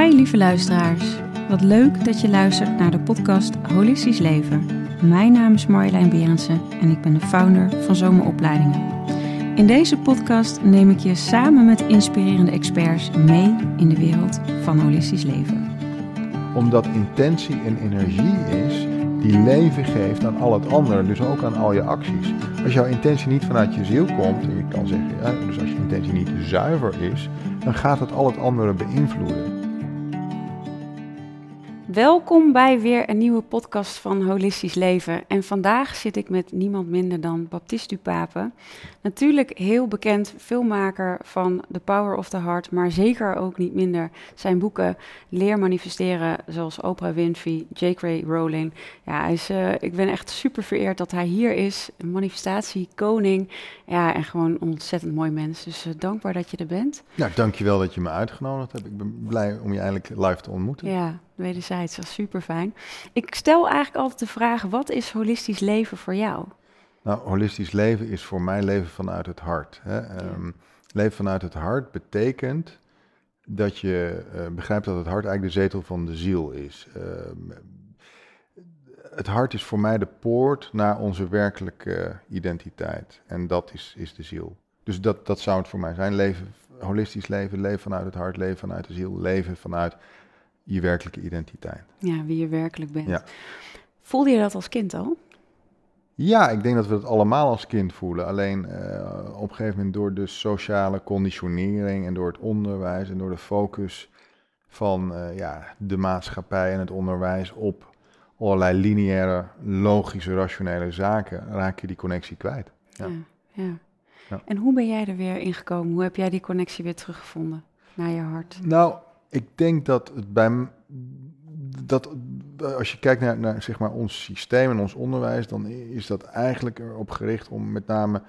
Hi lieve luisteraars. Wat leuk dat je luistert naar de podcast Holistisch Leven. Mijn naam is Marjolein Berendsen en ik ben de founder van Zomeropleidingen. In deze podcast neem ik je samen met inspirerende experts mee in de wereld van holistisch leven. Omdat intentie een energie is die leven geeft aan al het andere, dus ook aan al je acties. Als jouw intentie niet vanuit je ziel komt, en je kan zeggen, dus als je intentie niet zuiver is, dan gaat het al het andere beïnvloeden. Welkom bij weer een nieuwe podcast van Holistisch Leven. En vandaag zit ik met niemand minder dan Baptiste Dupape. Natuurlijk heel bekend filmmaker van The Power of the Heart, maar zeker ook niet minder zijn boeken Leer manifesteren, zoals Oprah Winfrey, J.K. Rowling. Ja, hij is, uh, ik ben echt super vereerd dat hij hier is, een manifestatie, koning. Ja, en gewoon een ontzettend mooi mens. Dus uh, dankbaar dat je er bent. Ja, dankjewel dat je me uitgenodigd hebt. Ik ben blij om je eindelijk live te ontmoeten. Ja, wederzijds. Dat is super fijn. Ik stel eigenlijk altijd de vraag: wat is holistisch leven voor jou? Nou, holistisch leven is voor mij leven vanuit het hart. Hè. Ja. Um, leven vanuit het hart betekent dat je uh, begrijpt dat het hart eigenlijk de zetel van de ziel is. Uh, het hart is voor mij de poort naar onze werkelijke identiteit. En dat is, is de ziel. Dus dat, dat zou het voor mij zijn. Leven, holistisch leven, leven vanuit het hart, leven vanuit de ziel, leven vanuit je werkelijke identiteit. Ja, wie je werkelijk bent. Ja. Voelde je dat als kind al? Ja, ik denk dat we het allemaal als kind voelen. Alleen uh, op een gegeven moment door de sociale conditionering en door het onderwijs en door de focus van uh, ja, de maatschappij en het onderwijs op allerlei lineaire, logische, rationele zaken, raak je die connectie kwijt. Ja. Ja, ja. En hoe ben jij er weer ingekomen? Hoe heb jij die connectie weer teruggevonden naar je hart? Nou, ik denk dat het bij dat als je kijkt naar, naar zeg maar ons systeem en ons onderwijs, dan is dat eigenlijk erop gericht om met name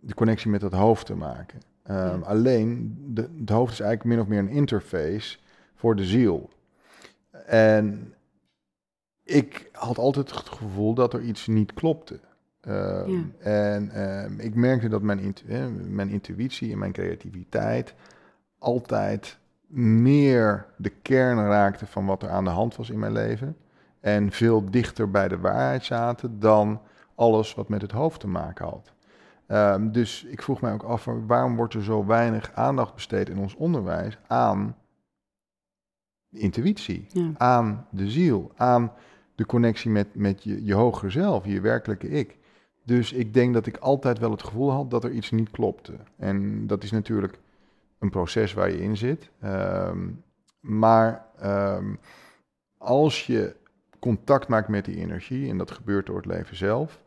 de connectie met het hoofd te maken. Um, ja. Alleen, de, het hoofd is eigenlijk min of meer een interface voor de ziel. En ik had altijd het gevoel dat er iets niet klopte. Um, ja. En um, ik merkte dat mijn, intu mijn intuïtie en mijn creativiteit altijd meer de kern raakte van wat er aan de hand was in mijn leven. En veel dichter bij de waarheid zaten dan alles wat met het hoofd te maken had. Um, dus ik vroeg mij ook af, waarom wordt er zo weinig aandacht besteed in ons onderwijs aan intuïtie, ja. aan de ziel, aan de connectie met, met je, je hogere zelf, je werkelijke ik. Dus ik denk dat ik altijd wel het gevoel had dat er iets niet klopte. En dat is natuurlijk een proces waar je in zit. Um, maar um, als je contact maakt met die energie, en dat gebeurt door het leven zelf,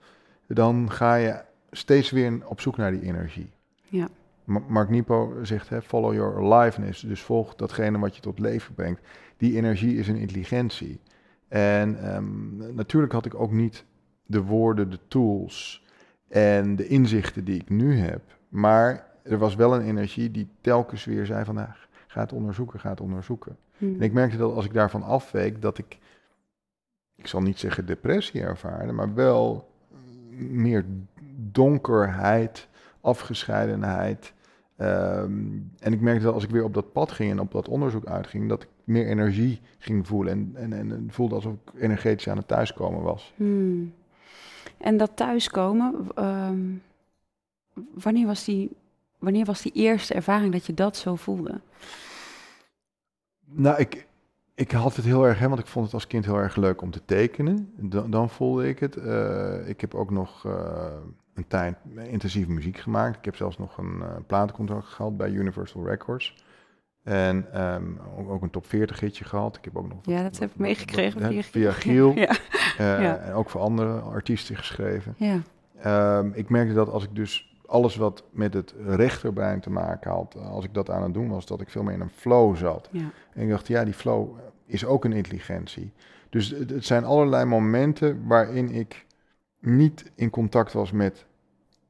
dan ga je steeds weer op zoek naar die energie. Ja. Mark Nipo zegt, hè, follow your aliveness, dus volg datgene wat je tot leven brengt. Die energie is een intelligentie. En um, natuurlijk had ik ook niet de woorden, de tools en de inzichten die ik nu heb. Maar er was wel een energie die telkens weer zei van, nou, ga het onderzoeken, ga het onderzoeken. Hmm. En ik merkte dat als ik daarvan afweek, dat ik, ik zal niet zeggen depressie ervaarde, maar wel meer donkerheid, afgescheidenheid. Um, en ik merkte dat als ik weer op dat pad ging en op dat onderzoek uitging, dat ik meer energie ging voelen en, en, en, en voelde alsof ik energetisch aan het thuiskomen was. Hmm. En dat thuiskomen, um, wanneer was die wanneer was die eerste ervaring dat je dat zo voelde? Nou, ik, ik had het heel erg, hè, want ik vond het als kind heel erg leuk om te tekenen. Dan, dan voelde ik het. Uh, ik heb ook nog uh, een tijd intensief muziek gemaakt. Ik heb zelfs nog een uh, platencontract gehad bij Universal Records. En um, ook, een top 40 hitje gehad. Ik heb ook nog ja, dat heb ik meegekregen via, via Giel. ja. ja. En ook voor andere artiesten geschreven. Ja. Um, ik merkte dat als ik dus alles wat met het rechterbrein te maken had, als ik dat aan het doen was, dat ik veel meer in een flow zat. Ja. En ik dacht, ja, die flow is ook een intelligentie. Dus het, het zijn allerlei momenten waarin ik niet in contact was met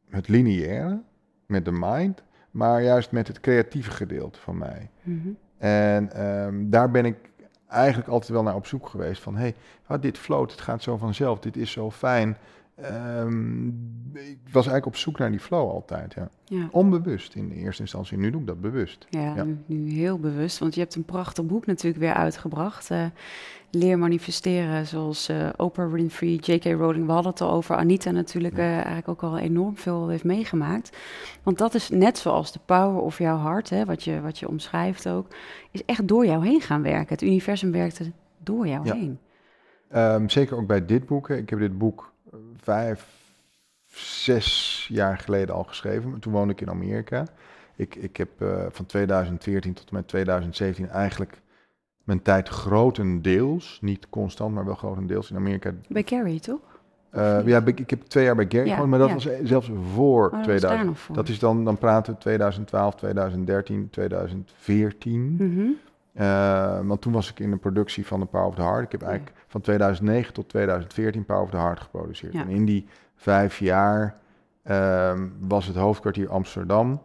het lineaire, met de mind, maar juist met het creatieve gedeelte van mij. Mm -hmm. En um, daar ben ik eigenlijk altijd wel naar op zoek geweest van, hé, hey, dit float, het gaat zo vanzelf, dit is zo fijn. Ehm, ik was eigenlijk op zoek naar die flow altijd, ja. Ja. Onbewust in eerste instantie. Nu doe ik dat bewust. Ja, Ja. Nu, nu heel bewust. Want je hebt een prachtig boek natuurlijk weer uitgebracht. eh, Leer manifesteren, zoals eh, Oprah Winfrey, J.K. Rowling. We hadden het al over Anita natuurlijk, eh, eigenlijk ook al enorm veel heeft meegemaakt. Want dat is net zoals de power of jouw hart, hè, wat, je, wat je omschrijft ook, is echt door jou heen gaan werken. Het universum werkte door jou Ja. heen. Ehm, zeker ook bij dit boek. Ik heb dit boek vijf, zes jaar geleden al geschreven. Toen woonde ik in Amerika. Ik, ik heb eh, van 2014 tot en met 2017 eigenlijk mijn tijd grotendeels, niet constant, maar wel grotendeels in Amerika. Bij Carrie, toch? Eh, ja, ik, heb twee jaar bij Gary Ja, gewoond, maar dat ja. was zelfs voor Oh, dat was 2000. daar nog voor. Dat is dan, dan praten we 2012, 2013, 2014. Mhm. Eh, want toen was ik in de productie van The Power of the Heart. Ik heb eigenlijk van 2009 tot 2014 Power of the Heart geproduceerd. Ja. En in die vijf jaar ehm, was het hoofdkwartier Amsterdam.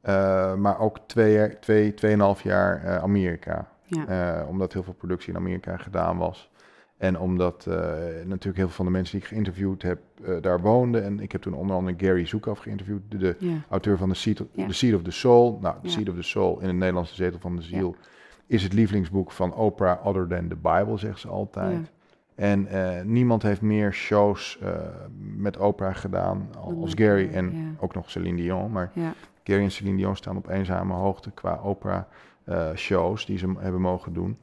eh, maar ook twee, jaar- twee, tweeënhalf jaar eh, Amerika. Ja. Eh, omdat heel veel productie in Amerika gedaan was. En omdat natuurlijk heel veel van de mensen die ik geïnterviewd heb daar woonden. En ik heb toen onder andere Gary Zoekaf geïnterviewd. De, de ja. auteur van The Seed, of. The Seed of the Soul. Nou, The. Seed of the Soul in het Nederlands De Zetel van de Ziel is het lievelingsboek van Oprah Other Than the Bible, zegt ze altijd. Ja. En eh, niemand heeft meer shows eh, met Oprah gedaan als Gary en ook nog Celine Dion. Maar. Gary en Celine Dion staan op eenzame hoogte qua Oprah-shows die ze hebben mogen doen.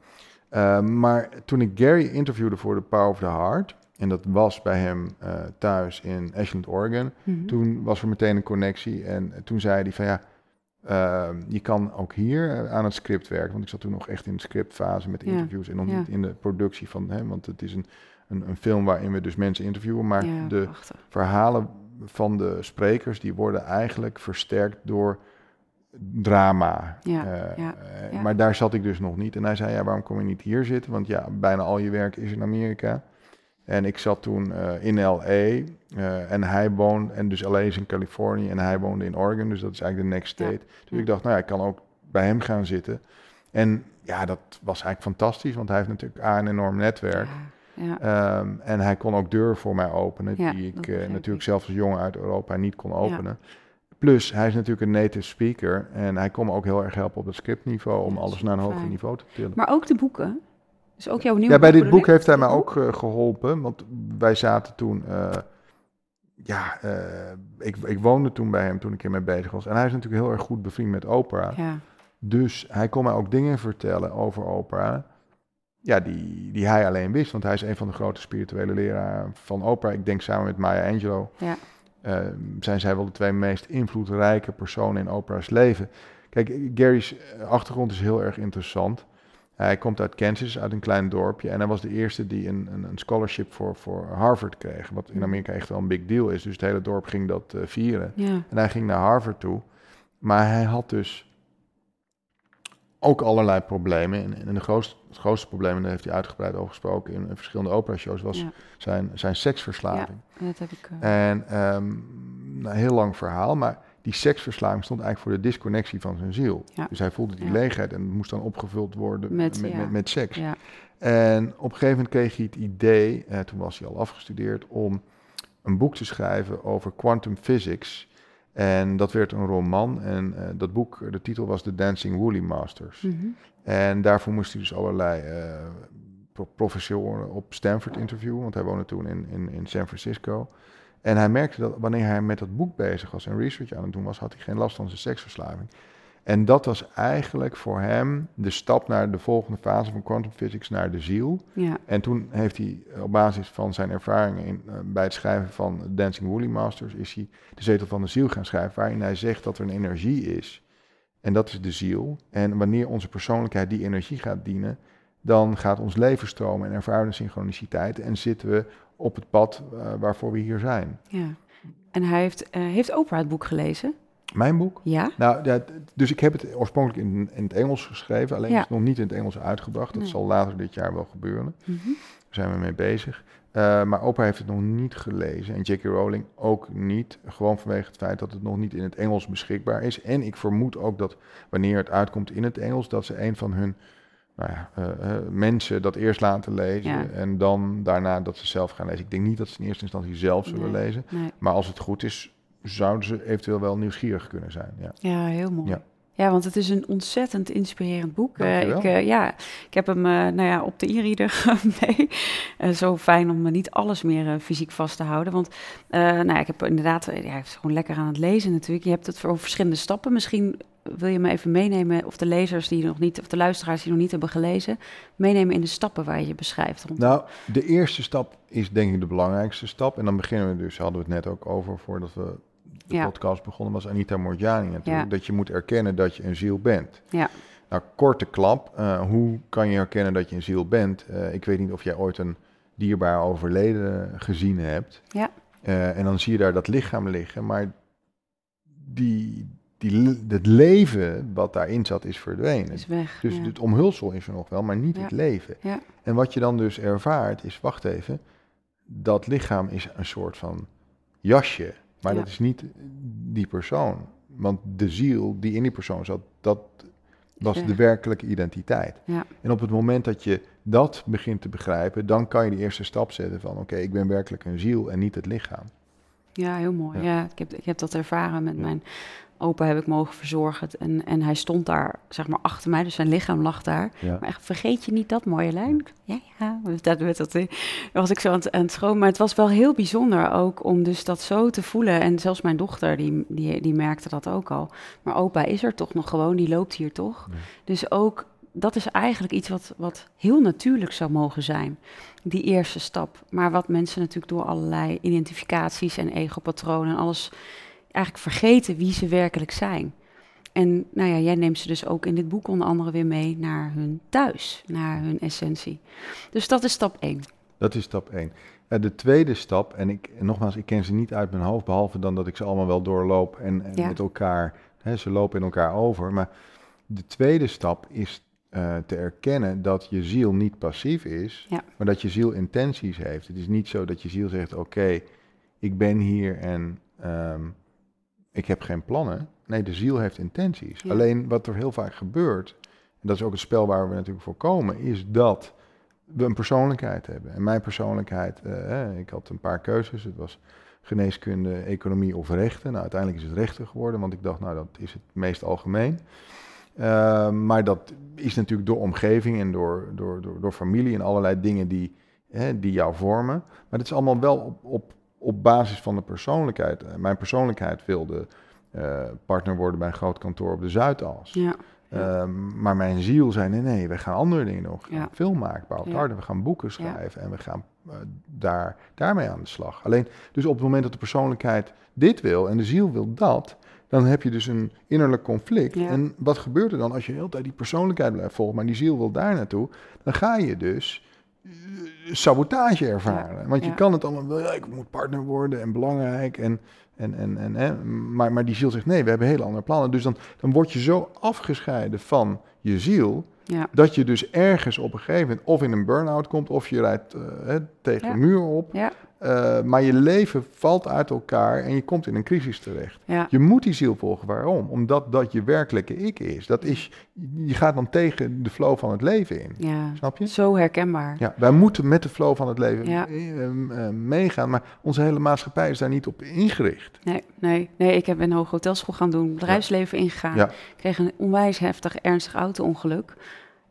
Eh, maar toen ik Gary interviewde voor The Power of the Heart, en dat was bij hem eh, thuis in Ashland, Oregon, Mhm. toen was er meteen een connectie. En toen zei hij van ja, ehm, je kan ook hier eh, aan het script werken. Want ik zat toen nog echt in de scriptfase met Ja, interviews en nog ja. niet in de productie van hem. Want het is een, een, een film waarin we dus mensen interviewen. Maar ja, de prachtig. verhalen van de sprekers die worden eigenlijk versterkt door drama. Eh, eh. Maar daar zat ik dus nog niet. En hij zei, ja, waarom kom je niet hier zitten? Want ja, bijna al je werk is in Amerika. En ik zat toen eh, in L.A. eh, en hij woonde, en dus L.A. is in Californië en hij woonde in Oregon. Dus dat is eigenlijk de next Ja, state. Dus ik dacht, nou ja, ik kan ook bij hem gaan zitten. En ja, dat was eigenlijk fantastisch, want hij heeft natuurlijk A, een enorm netwerk. Ja, ja. Ehm, en hij kon ook deuren voor mij openen, die ik eh, natuurlijk ik. zelf als jongen uit Europa niet kon openen. Plus, hij is natuurlijk een native speaker en hij kon me ook heel erg helpen op het scriptniveau om alles naar een hoger niveau te tillen. Maar ook de boeken. Dus ook jouw nieuwe Ja, bij dit boek heeft hij mij ook eh, geholpen, want wij zaten toen, eh, ja, eh, ik, ik woonde toen bij hem toen ik ermee bezig was. En hij is natuurlijk heel erg goed bevriend met Oprah. Ja, Dus hij kon mij ook dingen vertellen over Oprah. Ja, die, die hij alleen wist. Want hij is een van de grote spirituele leraren van Oprah. Ik denk samen met Maya Angelou. Ja. zijn zij wel de twee meest invloedrijke personen in Oprah's leven. Kijk, Gary's achtergrond is heel erg interessant. Hij komt uit Kansas, uit een klein dorpje. En hij was de eerste die een, een, een scholarship voor, voor Harvard kreeg. Wat in Amerika echt wel een big deal is. Dus het hele dorp ging dat eh, vieren. ja, En hij ging naar Harvard toe. Maar hij had dus ook allerlei problemen. En, en de grootste, het grootste probleem, en daar heeft hij uitgebreid over gesproken in, in verschillende opera-shows, was ja, zijn, zijn seksverslaving. dat heb ik... eh, En ehm, nou, een heel lang verhaal, maar die seksverslaving stond eigenlijk voor de disconnectie van zijn ziel. Ja. Dus hij voelde die Ja. leegheid en moest dan opgevuld worden met, Met, met, ja. met, seks. ja, En op een gegeven moment kreeg hij het idee, eh, toen was hij al afgestudeerd, om een boek te schrijven over quantum physics. En dat werd een roman en eh, dat boek, de titel was The Dancing Woolly Masters. mhm, En daarvoor moest hij dus allerlei pro- professoren op Stanford interviewen, want hij woonde toen in, in, in San Francisco. En hij merkte dat wanneer hij met dat boek bezig was en research aan het doen was, had hij geen last van zijn seksverslaving. En dat was eigenlijk voor hem de stap naar de volgende fase van quantum physics, naar de ziel. ja, En toen heeft hij op basis van zijn ervaringen in, eh, bij het schrijven van Dancing Woolly Masters, is hij de zetel van de ziel gaan schrijven, waarin hij zegt dat er een energie is. En dat is de ziel. En wanneer onze persoonlijkheid die energie gaat dienen, dan gaat ons leven stromen en ervaren we synchroniciteit en zitten we op het pad eh, waarvoor we hier zijn. ja. En hij heeft, eh, heeft Oprah het boek gelezen? Mijn boek? Ja? Nou, ja, dus ik heb het oorspronkelijk in, in het Engels geschreven, alleen Ja. is het nog niet in het Engels uitgebracht. Dat Nee. zal later dit jaar wel gebeuren. Mhm. Daar zijn we mee bezig. Eh, maar Oprah heeft het nog niet gelezen en J.K. Rowling ook niet. Gewoon vanwege het feit dat het nog niet in het Engels beschikbaar is. En ik vermoed ook dat wanneer het uitkomt in het Engels, dat ze een van hun nou ja, eh, eh, mensen dat eerst laten lezen Ja. en dan daarna dat ze zelf gaan lezen. Ik denk niet dat ze in eerste instantie zelf zullen Nee. lezen, Nee. maar als het goed is, zouden ze eventueel wel nieuwsgierig kunnen zijn. Ja. Ja, heel mooi. Ja. Ja. want het is een ontzettend inspirerend boek. Eh, ik, ja, ik heb hem nou ja, op de e-reader mee. Zo fijn om me niet alles meer fysiek vast te houden. Want nou ja, ik heb inderdaad, ja, ik was gewoon lekker aan het lezen natuurlijk. Je hebt het voor verschillende stappen. Misschien wil je me even meenemen, of de lezers die nog niet, of de luisteraars die nog niet hebben gelezen, meenemen in de stappen waar je je beschrijft. Rond. Nou, de eerste stap is denk ik de belangrijkste stap. En dan beginnen we dus, hadden we het net ook over voordat we de Ja. podcast begonnen, was Anita Morjani natuurlijk. Ja. Dat je moet erkennen dat je een ziel bent. Ja. Nou, korte klap. eh, hoe kan je erkennen dat je een ziel bent? Eh, ik weet niet of jij ooit een dierbaar overleden gezien hebt. Ja. Eh, en dan zie je daar dat lichaam liggen, maar die, die, het leven wat daarin zat is verdwenen. is weg. Dus ja. het omhulsel is er nog wel, maar niet Ja. het leven. Ja. En wat je dan dus ervaart is, wacht even, dat lichaam is een soort van jasje, maar dat is niet die persoon. Want de ziel die in die persoon zat, dat was de werkelijke identiteit. Ja. En op het moment dat je dat begint te begrijpen, dan kan je de eerste stap zetten van, oké, ik ben werkelijk een ziel en niet het lichaam. Ja, heel mooi. Ja. Ik, heb, ik heb dat ervaren met mijn opa, heb ik mogen verzorgen. En, en hij stond daar, zeg maar, achter mij, dus zijn lichaam lag daar. Ja. Maar echt, vergeet je niet dat mooie lijn? Ja, ja. Dat, dat, dat, dat was ik zo aan het, aan het schoon. Maar het was wel heel bijzonder ook om dus dat zo te voelen. En zelfs mijn dochter, die, die, die merkte dat ook al. Maar opa is er toch nog gewoon, die loopt hier toch? Ja. Dus ook, dat is eigenlijk iets wat, wat heel natuurlijk zou mogen zijn. Die eerste stap. Maar wat mensen natuurlijk door allerlei identificaties en egopatronen en alles eigenlijk vergeten wie ze werkelijk zijn. En nou ja, jij neemt ze dus ook in dit boek onder andere weer mee naar hun thuis, naar hun essentie. Dus dat is stap 1. Dat is stap 1. de tweede stap, en ik, nogmaals, ik ken ze niet uit mijn hoofd, behalve dan dat ik ze allemaal wel doorloop en, en Ja. met elkaar, hè, ze lopen in elkaar over. Maar de tweede stap is eh, te erkennen dat je ziel niet passief is, Ja. maar dat je ziel intenties heeft. Het is niet zo dat je ziel zegt, oké, ik ben hier en ehm, ik heb geen plannen. Nee, de ziel heeft intenties. Ja. Alleen wat er heel vaak gebeurt, en dat is ook het spel waar we natuurlijk voor komen, is dat we een persoonlijkheid hebben. En mijn persoonlijkheid, eh, ik had een paar keuzes. Het was geneeskunde, economie of rechten. Nou, uiteindelijk is het rechten geworden, want ik dacht, nou, dat is het meest algemeen. Eh, maar dat is natuurlijk door omgeving en door, door, door, door familie en allerlei dingen die, hè, die jou vormen. Maar het is allemaal wel op, op, op basis van de persoonlijkheid. Eh, mijn persoonlijkheid wilde eh, partner worden bij een groot kantoor op de Zuidas. Ja, Ehm, maar mijn ziel zei, nee, nee, we gaan andere dingen nog. We gaan Ja. film maken, bouwen Ja. harder, we gaan boeken schrijven en we gaan eh, daar, daarmee aan de slag. Alleen, dus op het moment dat de persoonlijkheid dit wil en de ziel wil dat, dan heb je dus een innerlijk conflict. En wat gebeurt er dan als je de hele tijd die persoonlijkheid blijft volgen, maar die ziel wil daar naartoe? Dan ga je dus sabotage ervaren. Want je ja. kan het allemaal wel, ja, ik moet partner worden en belangrijk en... En, en, en, maar, maar die ziel zegt nee, we hebben hele andere plannen. Dus dan, dan word je zo afgescheiden van je ziel, dat je dus ergens op een gegeven moment of in een burn-out komt, of je rijdt eh, tegen een muur op. Eh, maar je leven valt uit elkaar en je komt in een crisis terecht. ja. Je moet die ziel volgen. Waarom? Omdat dat je werkelijke ik is. Dat is je gaat dan tegen de flow van het leven in. ja. Snap je? Zo herkenbaar. Ja, wij moeten met de flow van het leven Ja. eh, eh, meegaan, maar onze hele maatschappij is daar niet op ingericht. Nee, nee, nee, ik heb een hoge hotelschool gaan doen, bedrijfsleven ingegaan. Ik kreeg een onwijs heftig, ernstig auto-ongeluk.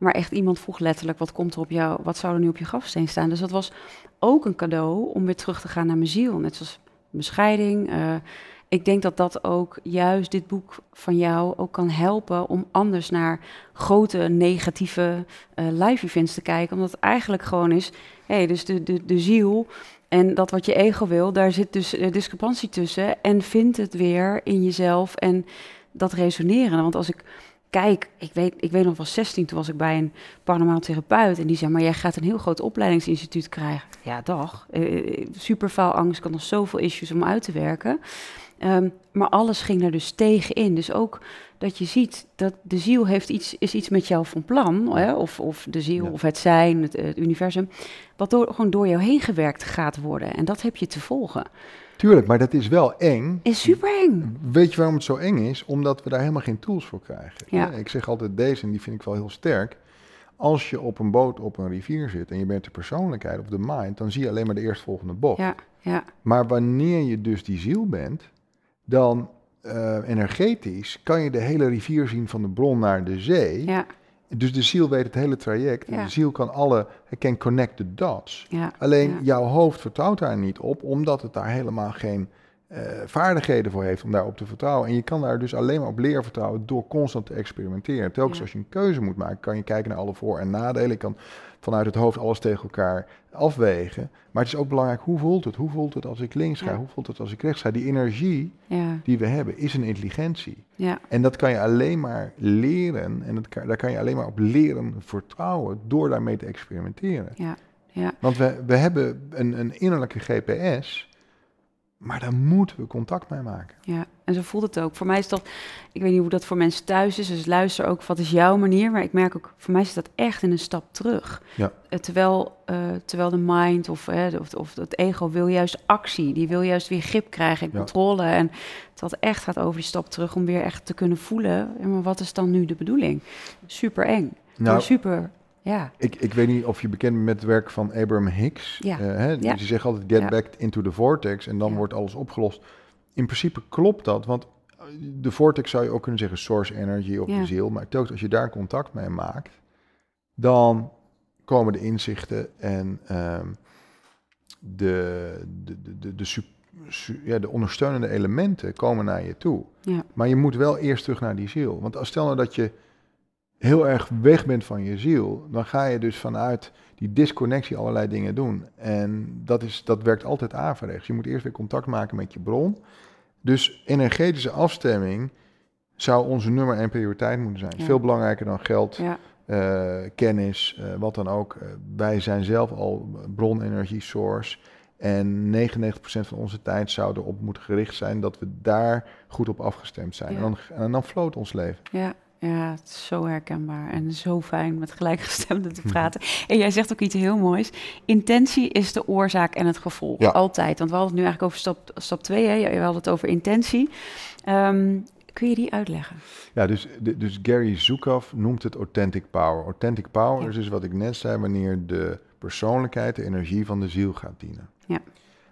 Maar echt iemand vroeg letterlijk, wat komt er op jou, wat zou er nu op je grafsteen staan? Dus dat was ook een cadeau om weer terug te gaan naar mijn ziel. Net zoals mijn scheiding. eh, ik denk dat dat ook juist dit boek van jou ook kan helpen om anders naar grote negatieve eh, live events te kijken. Omdat het eigenlijk gewoon is, hé, hey, dus de, de, de ziel en dat wat je ego wil, daar zit dus eh, discrepantie tussen. En vind het weer in jezelf en dat resoneren. Want als ik kijk, ik weet, ik weet nog wel 16, toen was ik bij een paranormaal therapeut. En die zei, maar jij gaat een heel groot opleidingsinstituut krijgen. Ja, dag. Uh, super veel angst, ik had nog zoveel issues om uit te werken. Um, maar alles ging er dus tegen in. Dus ook dat je ziet dat de ziel heeft iets, is iets met jou van plan. Hè? Of, of de ziel, Ja. of het zijn, het, het universum. Wat door, gewoon door jou heen gewerkt gaat worden. En dat heb je te volgen. Tuurlijk, maar dat is wel eng. Is super eng. Weet je waarom het zo eng is? Omdat we daar helemaal geen tools voor krijgen. Ja. Ik zeg altijd deze, en die vind ik wel heel sterk. als je op een boot op een rivier zit en je bent de persoonlijkheid of de mind, dan zie je alleen maar de eerstvolgende bocht. Ja, ja, Maar wanneer je dus die ziel bent, dan eh, energetisch kan je de hele rivier zien van de bron naar de zee. ja, Dus de ziel weet het hele traject. En de ziel kan alle, hij can connect the dots. ja. Alleen ja. jouw hoofd vertrouwt daar niet op, omdat het daar helemaal geen eh, vaardigheden voor heeft om daarop te vertrouwen. En je kan daar dus alleen maar op leren vertrouwen door constant te experimenteren. Telkens als je een keuze moet maken, kan je kijken naar alle voor- en nadelen. Je kan vanuit het hoofd alles tegen elkaar afwegen. Maar het is ook belangrijk, hoe voelt het? Hoe voelt het als ik links ga? Ja. Hoe voelt het als ik rechts ga? Die energie ja, die we hebben is een intelligentie. ja, En dat kan je alleen maar leren. En dat kan, daar kan je alleen maar op leren vertrouwen door daarmee te experimenteren. ja, ja. Want we, we hebben een, een innerlijke GPS, maar daar moeten we contact mee maken. Ja, en zo voelt het ook. Voor mij is dat, ik weet niet hoe dat voor mensen thuis is, dus luister ook wat is jouw manier, maar ik merk ook, voor mij is dat echt in een stap terug. Ja. Eh, terwijl, eh, terwijl de mind of, of, of het ego wil juist actie, die wil juist weer grip krijgen en Ja. controle. En dat echt gaat over die stap terug om weer echt te kunnen voelen, ja, maar wat is dan nu de bedoeling? Super eng, Nou, super, ja, ik, ik weet niet of je bekend bent met het werk van Abraham Hicks. Ja. Eh, hè, Ja. Die zegt altijd, get back into the vortex en dan wordt alles opgelost. In principe klopt dat, want eh, de vortex zou je ook kunnen zeggen source energy of Ja. de ziel. Maar telkens als je daar contact mee maakt, dan komen de inzichten en ehm, de, de, de, de, de, su- ja, de ondersteunende elementen komen naar je toe. ja, Maar je moet wel eerst terug naar die ziel. Want als stel nou dat je heel erg weg bent van je ziel, dan ga je dus vanuit die disconnectie allerlei dingen doen. En dat, is, dat werkt altijd averechts. Je moet eerst weer contact maken met je bron. Dus energetische afstemming zou onze nummer één prioriteit moeten zijn. Ja. Veel belangrijker dan geld, ja, eh, kennis, eh, wat dan ook. Eh, wij zijn zelf al bronenergie source. En 99% van onze tijd zou erop moeten gericht zijn dat we daar goed op afgestemd zijn. Ja. En, dan, en dan floot ons leven. ja. Ja, het is zo herkenbaar en zo fijn met gelijkgestemden te Mhm. praten. En jij zegt ook iets heel moois. Intentie is de oorzaak en het gevolg. Ja. Altijd. Want we hadden het nu eigenlijk over stap, stap 2. Hè? Je had het over intentie. Ehm, kun je die uitleggen? Ja, dus, dus Gary Zukav noemt het authentic power. Authentic power Ja. is dus wat ik net zei, wanneer de persoonlijkheid, de energie van de ziel gaat dienen. Ja.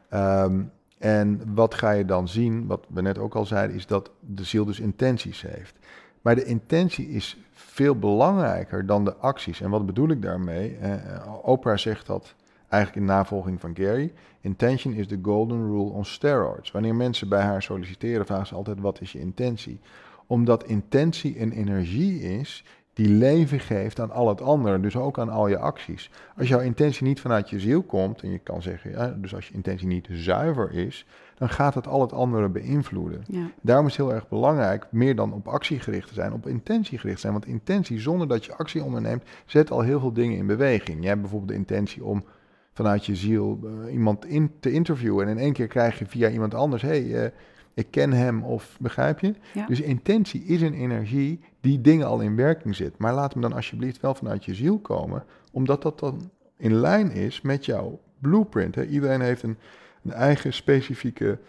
Ehm, en wat ga je dan zien, wat we net ook al zeiden, is dat de ziel dus intenties heeft. Maar de intentie is veel belangrijker dan de acties. En wat bedoel ik daarmee? Eh, Oprah zegt dat eigenlijk in navolging van Gary. Intention is the golden rule on steroids. Wanneer mensen bij haar solliciteren, vragen ze altijd: wat is je intentie? Omdat intentie een energie is die leven geeft aan al het andere, dus ook aan al je acties. Als jouw intentie niet vanuit je ziel komt, en je kan zeggen, ja, dus als je intentie niet zuiver is, dan gaat het al het andere beïnvloeden. Ja, Daarom is het heel erg belangrijk, meer dan op actie gericht te zijn, op intentie gericht te zijn. Want intentie, zonder dat je actie onderneemt, zet al heel veel dingen in beweging. Jij hebt bijvoorbeeld de intentie om vanuit je ziel eh, iemand in te interviewen. En in één keer krijg je via iemand anders, hey, eh, ik ken hem, of begrijp je? Ja. Dus intentie is een energie die dingen al in werking zet. Maar laat hem dan alsjeblieft wel vanuit je ziel komen, omdat dat dan in lijn is met jouw blueprint. Hè? Iedereen heeft een, een eigen specifieke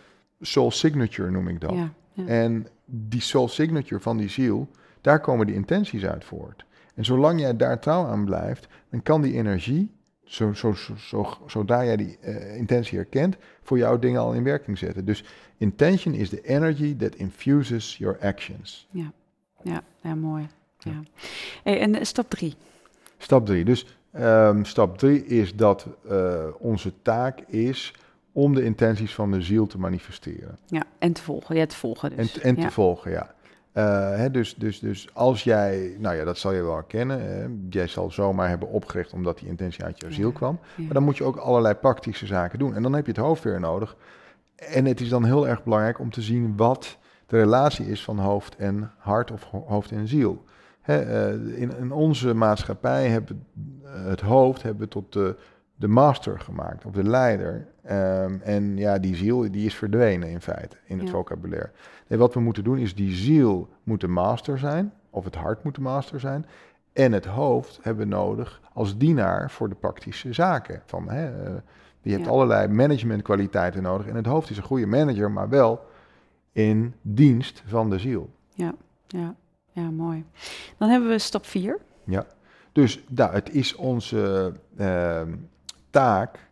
soul signature, noem ik dat. ja, ja. En die soul signature van die ziel, daar komen die intenties uit voort. En zolang jij daar trouw aan blijft, dan kan die energie, zo, zo, zo, zo, zodra jij die eh, intentie herkent, voor jou dingen al in werking zetten. Dus intention is the energy that infuses your actions. ja, ja, mooi. Ja. Hey, en eh, stap drie. Stap drie. Dus ehm, stap drie is dat eh, onze taak is om de intenties van de ziel te manifesteren. Ja, en te volgen. Ja, te volgen dus. En, en ja. te volgen, ja. Eh, hè, dus, dus, dus als jij, nou ja, dat zal je wel herkennen. hè, jij zal zomaar hebben opgericht omdat die intentie uit jouw Ja, ziel kwam. ja. Maar dan moet je ook allerlei praktische zaken doen. En dan heb je het hoofd weer nodig. En het is dan heel erg belangrijk om te zien wat de relatie is van hoofd en hart of ho- hoofd en ziel. Hè, eh, in, in onze maatschappij hebben we eh, het hoofd hebben we tot de, de master gemaakt, of de leider. Ehm, en ja, die ziel die is verdwenen in feite in het Ja. vocabulaire. Nee, wat we moeten doen is die ziel moet de master zijn, of het hart moet de master zijn. En het hoofd hebben we nodig als dienaar voor de praktische zaken. Van, hè, eh, je hebt Ja. allerlei managementkwaliteiten nodig. En het hoofd is een goede manager, maar wel in dienst van de ziel. Ja, ja, ja, mooi. Dan hebben we stap vier. Dus nou, het is onze ehm, taak,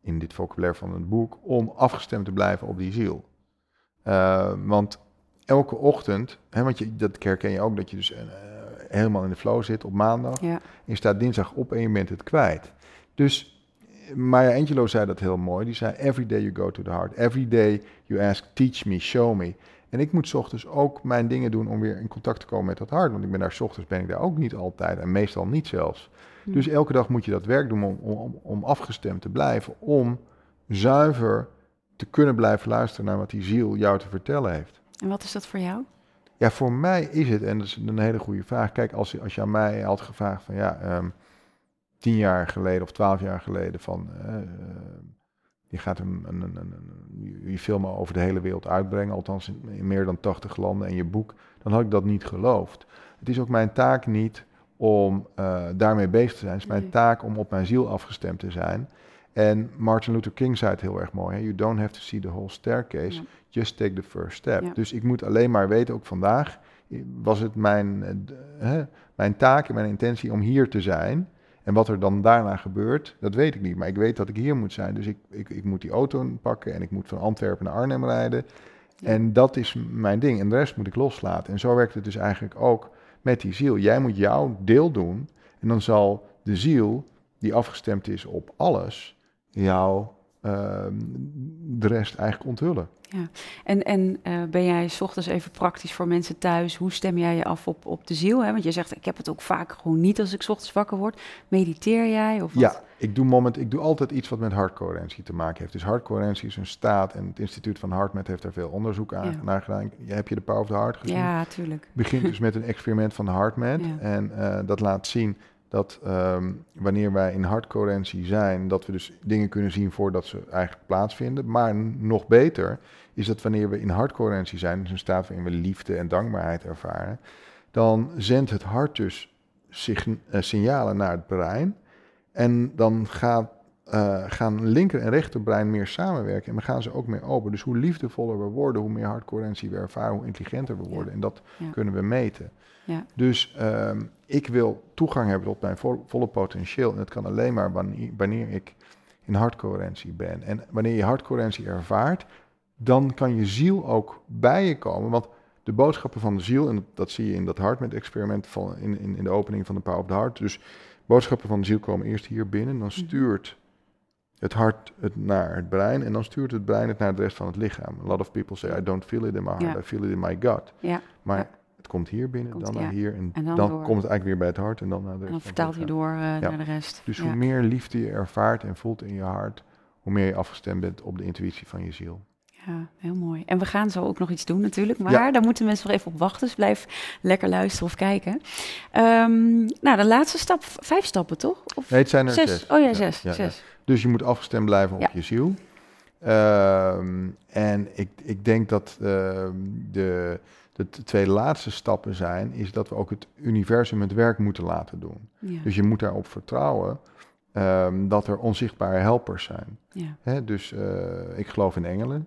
in dit vocabulaire van het boek, om afgestemd te blijven op die ziel. Uh, want elke ochtend, hè, want je, dat herken je ook, dat je dus uh, helemaal in de flow zit op maandag. Ja. Je staat dinsdag op en je bent het kwijt. Dus Maya Angelou zei dat heel mooi. Die zei, every day you go to the heart. Every day you ask, teach me, show me. En ik moet ochtends ook mijn dingen doen om weer in contact te komen met dat hart. Want ik ben daar s ochtends ben ik daar ook niet altijd en meestal niet zelfs. Hm. Dus elke dag moet je dat werk doen om, om, om afgestemd te blijven. Om zuiver te kunnen blijven luisteren naar wat die ziel jou te vertellen heeft. En wat is dat voor jou? Ja, voor mij is het, en dat is een hele goede vraag. Kijk, als, je- als je aan mij had gevraagd van ja, ehm, tien jaar geleden of twaalf jaar geleden van eh, je gaat een, een, een, een, een- je filmen over de hele wereld uitbrengen, althans in, in meer dan 80 landen en je boek, dan had ik dat niet geloofd. Het is ook mijn taak niet om eh, daarmee bezig te zijn. Het is mijn taak om op mijn ziel afgestemd te zijn. En Martin Luther King zei het heel erg mooi. Hè? You don't have to see the whole staircase. Ja. Just take the first step. Ja. Dus ik moet alleen maar weten, ook vandaag was het mijn, eh, hè, mijn taak en mijn intentie om hier te zijn. En wat er dan daarna gebeurt, dat weet ik niet. Maar ik weet dat ik hier moet zijn. Dus ik, ik, ik moet die auto pakken en ik moet van Antwerpen naar Arnhem rijden. Ja. En dat is mijn ding. En de rest moet ik loslaten. En zo werkt het dus eigenlijk ook met die ziel. Jij moet jouw deel doen. En dan zal de ziel, die afgestemd is op alles, jou ehm, de rest eigenlijk onthullen. En, en eh, ben jij 's ochtends even praktisch voor mensen thuis? Hoe stem jij je af op, op de ziel? Hè? Want je zegt, ik heb het ook vaak gewoon niet als ik 's ochtends wakker word. Mediteer jij? Of wat? Ja, ik doe, moment, ik doe altijd iets wat met hartcoherentie te maken heeft. Dus hartcoherentie is een staat en het Instituut van HeartMath heeft daar veel onderzoek aan, Ja. naar gedaan. Heb je de Power of the Heart gezien? Ja, tuurlijk. Het begint dus met een experiment van HeartMath. Ja. En eh, dat laat zien dat ehm, wanneer wij in hartcoherentie zijn, dat we dus dingen kunnen zien voordat ze eigenlijk plaatsvinden. Maar nog beter is dat wanneer we in hartcoherentie zijn, dus een staat waarin we liefde en dankbaarheid ervaren, dan zendt het hart dus sig- eh, signalen naar het brein. En dan gaat, eh, gaan linker en rechterbrein meer samenwerken en dan gaan ze ook meer open. Dus hoe liefdevoller we worden, hoe meer hartcoherentie we ervaren, hoe intelligenter we worden. En dat Ja. kunnen we meten. Ja. Dus ehm, ik wil toegang hebben tot mijn vo- volle potentieel. En dat kan alleen maar wanneer, wanneer ik in hartcoherentie ben. En wanneer je hartcoherentie ervaart, dan kan je ziel ook bij je komen. Want de boodschappen van de ziel, en dat, dat zie je in dat HeartMath-experiment van, in, in, in de opening van de Power of the Heart. Dus boodschappen van de ziel komen eerst hier binnen, dan stuurt het hart het naar het brein en dan stuurt het brein het naar de rest van het lichaam. A lot of people say, I don't feel it in my heart, Ja. I feel it in my gut. Ja, Maar Ja. Het komt hier binnen, Komt- dan ja. naar hier en, En dan komt het eigenlijk weer bij het hart en dan naar de en dan vertaalt lichaam. door eh, Ja. naar de rest. Dus hoe meer liefde je ervaart en voelt in je hart, hoe meer je afgestemd bent op de intuïtie van je ziel. Ja, heel mooi. En we gaan zo ook nog iets doen natuurlijk, maar Ja. daar moeten mensen nog even op wachten. Dus blijf lekker luisteren of kijken. Ehm, nou, de laatste stap, vijf stappen toch? Of Nee, het zijn er zes? zes. Oh ja, Ja, zes. ja, zes. Dus je moet afgestemd blijven op je ziel. Ehm, en ik, ik denk dat ehm, de, de twee laatste stappen zijn, is dat we ook het universum het werk moeten laten doen. Ja. Dus je moet daarop vertrouwen ehm, dat er onzichtbare helpers zijn. ja. Hè, dus eh, ik geloof in engelen.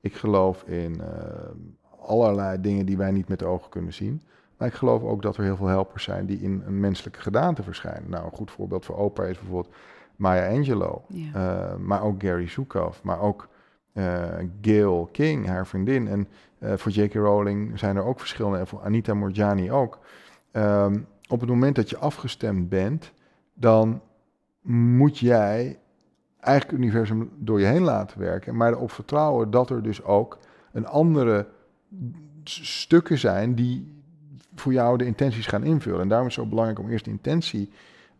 Ik geloof in ehm, allerlei dingen die wij niet met de ogen kunnen zien. Maar ik geloof ook dat er heel veel helpers zijn die in een menselijke gedaante verschijnen. Nou, een goed voorbeeld voor Oprah is bijvoorbeeld Maya Angelou. Ja. Eh, maar ook Gary Zukav. Maar ook eh, Gail King, haar vriendin. En voor J.K. Rowling zijn er ook verschillende. En voor Anita Morjani ook. Ehm, op het moment dat je afgestemd bent, dan moet jij eigenlijk universum door je heen laten werken. Maar erop vertrouwen dat er dus ook een andere stukken zijn die voor jou de intenties gaan invullen. En daarom is het zo belangrijk om eerst de intentie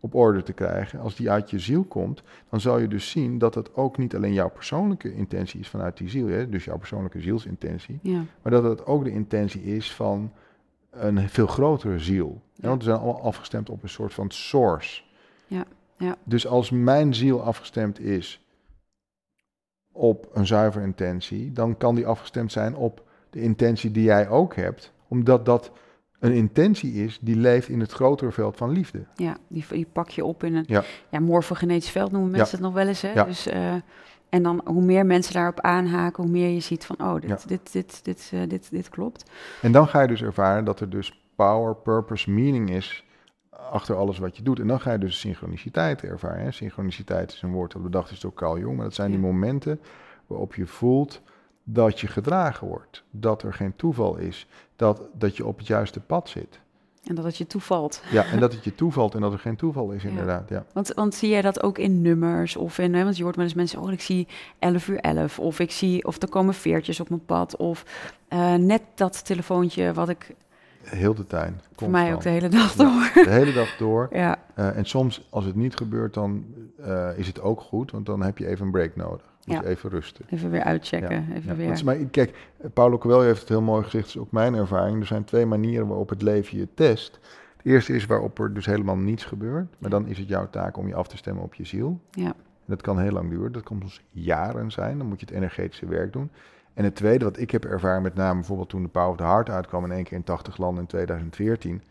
op orde te krijgen. Als die uit je ziel komt, dan zal je dus zien dat het ook niet alleen jouw persoonlijke intentie is vanuit die ziel, hè, dus jouw persoonlijke zielsintentie, ja. maar dat het ook de intentie is van een veel grotere ziel. Ja. Want we zijn allemaal afgestemd op een soort van source. Ja, ja. Dus als mijn ziel afgestemd is op een zuivere intentie, dan kan die afgestemd zijn op de intentie die jij ook hebt, omdat dat een intentie is die leeft in het grotere veld van liefde. Ja, die, die pak je op in een Ja. ja. morfogenetisch veld noemen mensen het nog wel eens. Hè? Ja. Dus, eh, en dan hoe meer mensen daarop aanhaken, hoe meer je ziet van, oh, dit, Ja. dit, dit, dit, eh, dit, dit klopt. En dan ga je dus ervaren dat er dus power, purpose, meaning is achter alles wat je doet. En dan ga je dus synchroniciteit ervaren. Hè? Synchroniciteit is een woord dat bedacht is door Carl Jung, maar dat zijn die momenten waarop je voelt dat je gedragen wordt, dat er geen toeval is, dat, dat je op het juiste pad zit. En dat het je toevalt. Ja, en dat het je toevalt en dat er geen toeval is, inderdaad. Ja. Want, want zie jij dat ook in nummers? Of in, hè, want je hoort wel eens mensen, oh, ik zie 11 uur 11. Of ik zie, of er komen veertjes op mijn pad. Of uh, net dat telefoontje wat ik Heel de tijd. Voor mij ook de hele dag door. Ja, de hele dag door. ja. Uh, en soms, als het niet gebeurt, dan uh, is het ook goed, want dan heb je even een break nodig. Even rusten. Even weer uitchecken. Even weer. want, maar kijk, Paulo Coelho heeft het heel mooi gezegd, dat is ook mijn ervaring. Er zijn twee manieren waarop het leven je test. Het eerste is waarop er dus helemaal niets gebeurt. Maar dan is het jouw taak om je af te stemmen op je ziel. Ja. En dat kan heel lang duren, dat kan soms jaren zijn. Dan moet je het energetische werk doen. En het tweede, wat ik heb ervaren, met name bijvoorbeeld toen de Power of the Heart uitkwam in één keer in 80 landen in 2014.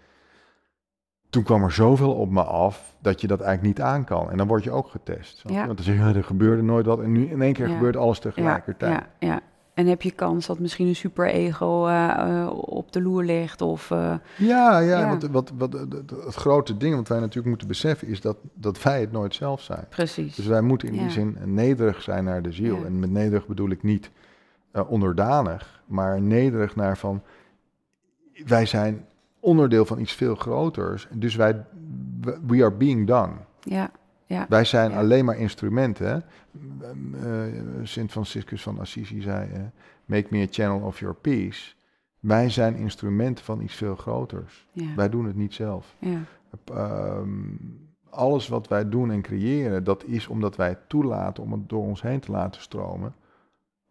Toen kwam er zoveel op me af dat je dat eigenlijk niet aan kan. En dan word je ook getest. Ja. Want dan zeg je, "Ja, er gebeurde nooit wat. En nu in één keer Ja. gebeurt alles tegelijkertijd. ja, ja. En heb je kans dat misschien een superego eh, op de loer ligt? Of, eh, Ja, ja, want wat, wat, het, grote ding wat wij natuurlijk moeten beseffen is dat, dat wij het nooit zelf zijn. precies. Dus wij moeten in die zin nederig zijn naar de ziel. En met nederig bedoel ik niet onderdanig, maar nederig naar van wij zijn onderdeel van iets veel groters. Dus wij, we are being done. ja, ja, Wij zijn Ja. alleen maar instrumenten. hè. Eh, Sint Franciscus van Assisi zei, eh, make me a channel of your peace. Wij zijn instrumenten van iets veel groters. ja, Wij doen het niet zelf. ja, Ehm, alles wat wij doen en creëren, dat is omdat wij het toelaten om het door ons heen te laten stromen.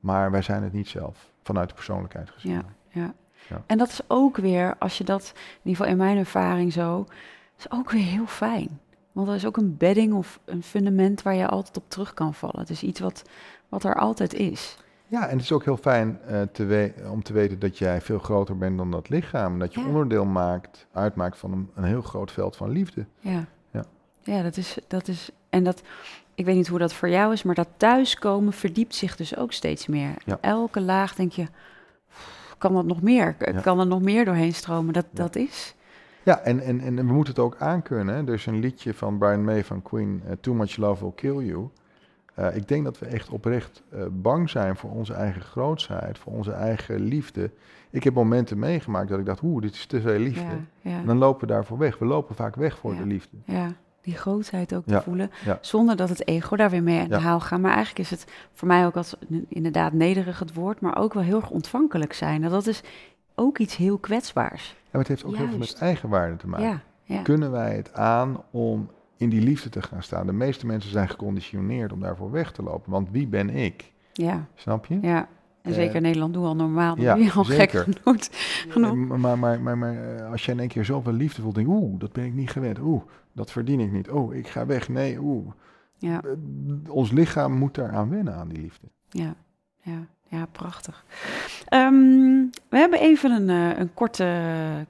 Maar wij zijn het niet zelf, vanuit de persoonlijkheid gezien. Ja. ja. Ja. En dat is ook weer, als je dat, in ieder geval in mijn ervaring zo, is ook weer heel fijn. Want er is ook een bedding of een fundament waar je altijd op terug kan vallen. Het is iets wat, wat er altijd is. Ja, en het is ook heel fijn eh, te om te weten dat jij veel groter bent dan dat lichaam. En dat je Ja. onderdeel maakt, uitmaakt van een, een heel groot veld van liefde. Ja, Ja. ja dat, is, dat is. En dat, ik weet niet hoe dat voor jou is, maar dat thuiskomen verdiept zich dus ook steeds meer. Ja. Elke laag denk je, kan dat nog meer? Kan er nog meer doorheen stromen? Dat, dat is. Ja, en, en, en we moeten het ook aankunnen. Er is een liedje van Brian May van Queen, eh, Too Much Love Will Kill You. Eh, ik denk dat we echt oprecht eh, bang zijn voor onze eigen grootsheid, voor onze eigen liefde. Ik heb momenten meegemaakt dat ik dacht, oeh, dit is te veel liefde. Ja, ja, En dan lopen we daarvoor weg. We lopen vaak weg voor Ja. de liefde. ja, die grootheid ook Ja, te voelen. ja. Zonder dat het ego daar weer mee aan de Ja. haal gaat. Maar eigenlijk is het voor mij ook als inderdaad nederig het woord, maar ook wel heel erg ontvankelijk zijn. En dat is ook iets heel kwetsbaars. Ja, maar het heeft ook heel veel met eigenwaarde te maken. Kunnen wij het aan om in die liefde te gaan staan? De meeste mensen zijn geconditioneerd om daarvoor weg te lopen. Want wie ben ik? ja, Snap je? ja. En Eh, zeker in Nederland doen we al normaal. Dan ja, doe al zeker. gek genoeg. genoeg. Eh, Maar, maar, maar, maar eh, als je in één keer zoveel liefde voelt, denk oeh, dat ben ik niet gewend. Oeh, dat verdien ik niet. Oeh, ik ga weg. Nee, oeh. Ja, Eh, Ons lichaam moet daaraan wennen, aan die liefde. ja, ja, ja, prachtig. Ehm, we hebben even een, eh, een korte,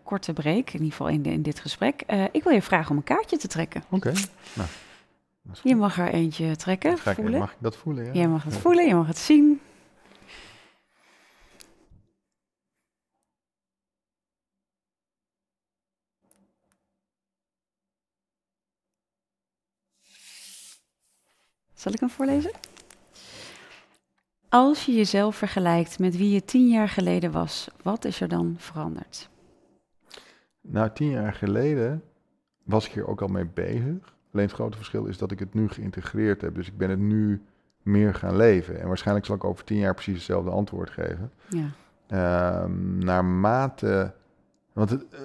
korte break, in ieder geval in, in dit gesprek. Eh, ik wil je vragen om een kaartje te trekken. Oké. Nou. Je mag er eentje trekken, ik- voelen. Mag ik dat voelen? Ja? Jij mag het voelen, je mag het zien. Zal ik hem voorlezen? Als je jezelf vergelijkt met wie je tien jaar geleden was, wat is er dan veranderd? Nou, tien jaar geleden was ik hier ook al mee bezig. Alleen het grote verschil is dat ik het nu geïntegreerd heb. Dus ik ben het nu meer gaan leven. En waarschijnlijk zal ik over tien jaar precies hetzelfde antwoord geven. Ja, Ehm naarmate. Want het, eh,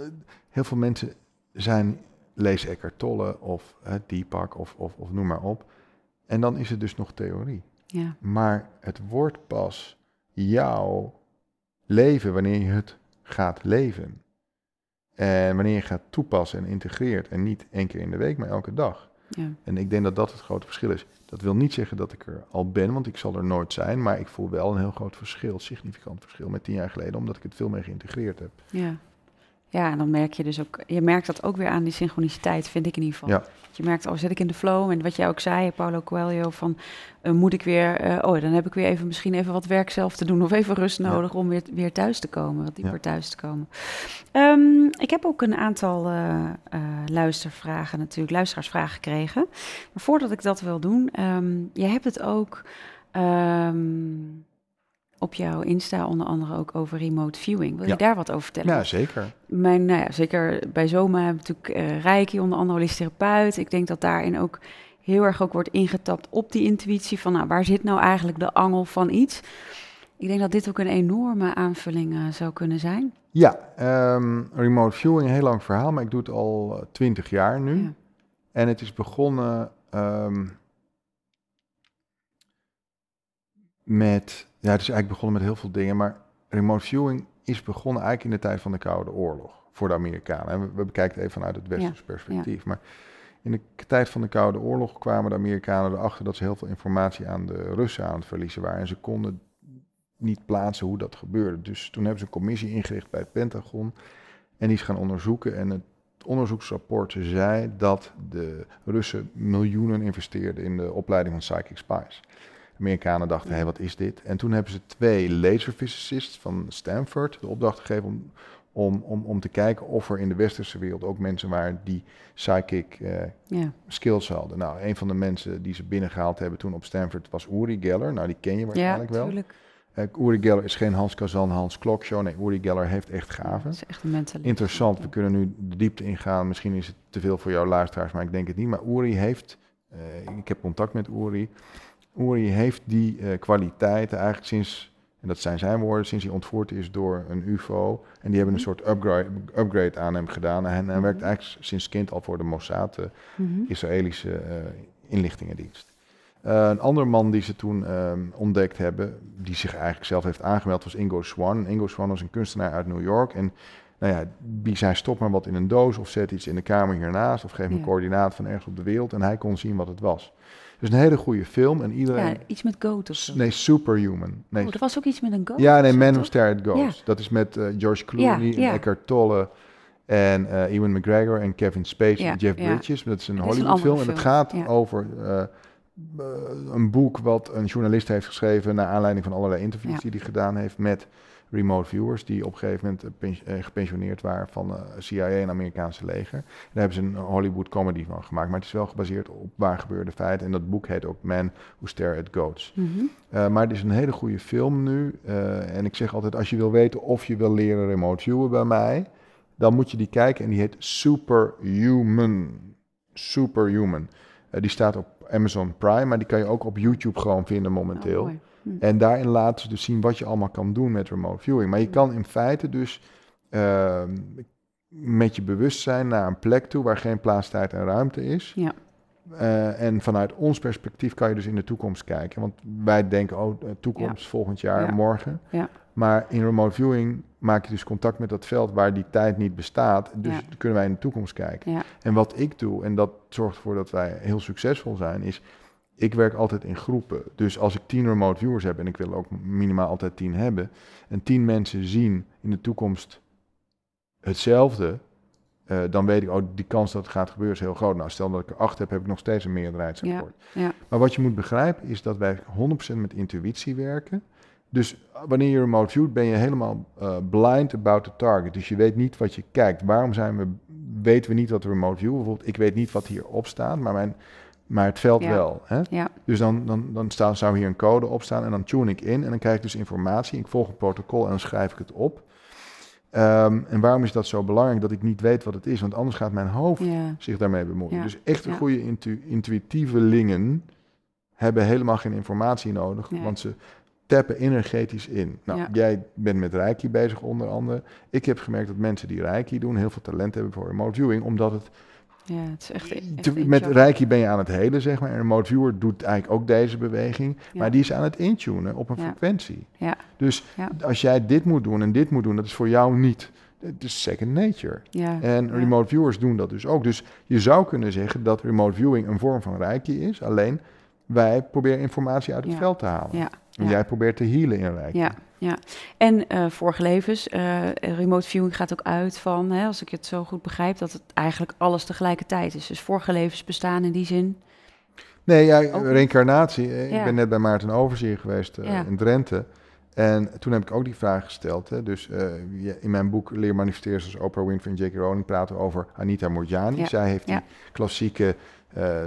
heel veel mensen zijn. Lees Eckhart Tolle of uh, Deepak of, of, of noem maar op. En dan is het dus nog theorie. ja, Maar het wordt pas jouw leven wanneer je het gaat leven. En wanneer je gaat toepassen en integreert. En niet één keer in de week, maar elke dag. ja, En ik denk dat dat het grote verschil is. Dat wil niet zeggen dat ik er al ben, want ik zal er nooit zijn. Maar ik voel wel een heel groot verschil, significant verschil met tien jaar geleden, omdat ik het veel meer geïntegreerd heb. ja. Ja, en dan merk je dus ook, je merkt dat ook weer aan die synchroniciteit, vind ik in ieder geval. Ja. Je merkt, oh, zit ik in de flow? En wat jij ook zei, Paulo Coelho, van eh, moet ik weer, eh, oh, dan heb ik weer even misschien even wat werk zelf te doen of even rust Ja. nodig om weer, weer thuis te komen, wat dieper Ja. thuis te komen. Ehm, ik heb ook een aantal eh, luistervragen natuurlijk, luisteraarsvragen gekregen. Maar voordat ik dat wil doen, um, jij hebt het ook ehm, op jouw Insta onder andere ook over remote viewing. Wil je daar wat over vertellen? Ja, zeker. Mijn, nou ja, zeker bij Zoma heb ik natuurlijk uh, Reiki, onder andere holistisch therapeut. Ik denk dat daarin ook heel erg ook wordt ingetapt op die intuïtie van nou, waar zit nou eigenlijk de angel van iets. Ik denk dat dit ook een enorme aanvulling uh, zou kunnen zijn. Ja, um, remote viewing, een heel lang verhaal, maar ik doe het al twintig jaar nu. Ja. En het is begonnen um, met, ja, het is eigenlijk begonnen met heel veel dingen, maar remote viewing is begonnen eigenlijk in de tijd van de Koude Oorlog voor de Amerikanen. En we, we bekijken het even vanuit het westerse ja. perspectief. Maar in de tijd van de Koude Oorlog kwamen de Amerikanen erachter dat ze heel veel informatie aan de Russen aan het verliezen waren. En ze konden niet plaatsen hoe dat gebeurde. Dus toen hebben ze een commissie ingericht bij het Pentagon. En die is gaan onderzoeken. En het onderzoeksrapport zei dat de Russen miljoenen investeerden in de opleiding van psychic spies. Amerikanen dachten, hé, hey, wat is dit? En toen hebben ze twee laserphysicists van Stanford de opdracht gegeven om, om, om, om te kijken of er in de westerse wereld ook mensen waren die psychic uh, ja. skills hadden. Nou, een van de mensen die ze binnengehaald hebben toen op Stanford was Uri Geller. Nou, die ken je waarschijnlijk ja, wel. Uh, Uri Geller is geen Hans Kazan, Hans Klokshow. Nee, Uri Geller heeft echt gaven. Is echt een Interessant, we kunnen nu de diepte ingaan. Misschien is het te veel voor jouw luisteraars, maar ik denk het niet. Maar Uri heeft, uh, ik heb contact met Uri. Uri heeft die uh, kwaliteiten eigenlijk sinds, en dat zijn zijn woorden, sinds hij ontvoerd is door een UFO. En die hebben een soort upgrade, upgrade aan hem gedaan. En hij werkt eigenlijk sinds kind al voor de Mossad, de mm -hmm. Israëlische inlichtingendienst. Uh, een ander man die ze toen uh, ontdekt hebben, die zich eigenlijk zelf heeft aangemeld, was Ingo Swan. Ingo Swan was een kunstenaar uit New York. En nou ja, die zei: stop maar wat in een doos of zet iets in de kamer hiernaast of geef me ja. een coördinaat van ergens op de wereld. En hij kon zien wat het was. Dus een hele goede film. En iedereen... Ja, iets met Goat of zo. Nee, Superhuman. Nee. Oh, er was ook iets met een goat? Ja, nee, Man Who Stared. Ja. Dat is met uh, George Clooney en Eckhart Tolle en uh, Ewan McGregor en Kevin Spacey en Jeff Bridges. Dat is een Hollywood film. En het gaat over... Uh, een boek wat een journalist heeft geschreven naar aanleiding van allerlei interviews die hij gedaan heeft met remote viewers die op een gegeven moment uh, gepensioneerd waren van uh, CIA en Amerikaanse leger. Daar hebben ze een Hollywood comedy van gemaakt, maar het is wel gebaseerd op waar gebeurde feiten. En dat boek heet ook Man Who Stare at Goats. Mm -hmm. uh, maar het is een hele goede film nu. en ik zeg altijd, als je wil weten of je wil leren remote viewen bij mij, dan moet je die kijken en die heet Superhuman. Superhuman. die staat op Amazon Prime, maar die kan je ook op YouTube gewoon vinden momenteel. Oh, hm. En daarin laten ze dus zien wat je allemaal kan doen met remote viewing. Maar je kan in feite dus uh, met je bewustzijn naar een plek toe waar geen plaats, tijd en ruimte is. Ja. Uh, en vanuit ons perspectief kan je dus in de toekomst kijken. Want wij denken, oh, toekomst, ja. volgend jaar, ja. morgen. Ja. Maar in remote viewing maak je dus contact met dat veld waar die tijd niet bestaat. Dus kunnen wij in de toekomst kijken. Ja. En wat ik doe, en dat zorgt ervoor dat wij heel succesvol zijn, is ik werk altijd in groepen. Dus als ik tien remote viewers heb, en ik wil ook minimaal altijd tien hebben, en tien mensen zien in de toekomst hetzelfde, uh, dan weet ik, oh, die kans dat het gaat gebeuren is heel groot. Nou, stel dat ik er acht heb, heb ik nog steeds een meerderheidsakkoord. Ja. Maar wat je moet begrijpen is dat wij 100% met intuïtie werken. Dus wanneer je remote viewt, ben je helemaal uh, blind about the target. Dus je weet niet wat je kijkt. Waarom zijn we, weten we niet wat de remote view bijvoorbeeld? Ik weet niet wat hierop staat, maar, mijn, maar het veld Ja. wel. Hè? Ja. Dus dan, dan, dan staat, zou hier een code op staan en dan tune ik in en dan krijg ik dus informatie. Ik volg een protocol en dan schrijf ik het op. Um, en waarom is dat zo belangrijk dat ik niet weet wat het is? Want anders gaat mijn hoofd Ja. zich daarmee bemoeien. Ja. Dus echte Ja. goede intu intuïtievelingen hebben helemaal geen informatie nodig, Nee. want ze tappen energetisch in. Nou, jij bent met Reiki bezig onder andere. Ik heb gemerkt dat mensen die Reiki doen heel veel talent hebben voor remote viewing, omdat het ja, het is echt, met Reiki ben je aan het helen, zeg maar. En een remote viewer doet eigenlijk ook deze beweging, Ja. maar die is aan het intunen op een Ja. frequentie. Ja. Dus als jij dit moet doen en dit moet doen, dat is voor jou niet. Het is second nature. En remote viewers doen dat dus ook. Dus je zou kunnen zeggen dat remote viewing een vorm van reiki is. Alleen wij proberen informatie uit het veld te halen. Ja. En Ja. jij probeert te healen in reiki. Ja, ja. En eh, vorige levens, eh, remote viewing gaat ook uit van, hè, als ik het zo goed begrijp, dat het eigenlijk alles tegelijkertijd is. Dus vorige levens bestaan in die zin. Nee, ja, Ook niet. reïncarnatie. eh, Ja. Ik ben net bij Maarten Overzier geweest Ja. in Drenthe. En toen heb ik ook die vraag gesteld. Hè. Dus uh, in mijn boek Leer manifesteren zoals Oprah Winfrey en J.K. Rowling praten we over Anita Morjani. Ja. Zij heeft die klassieke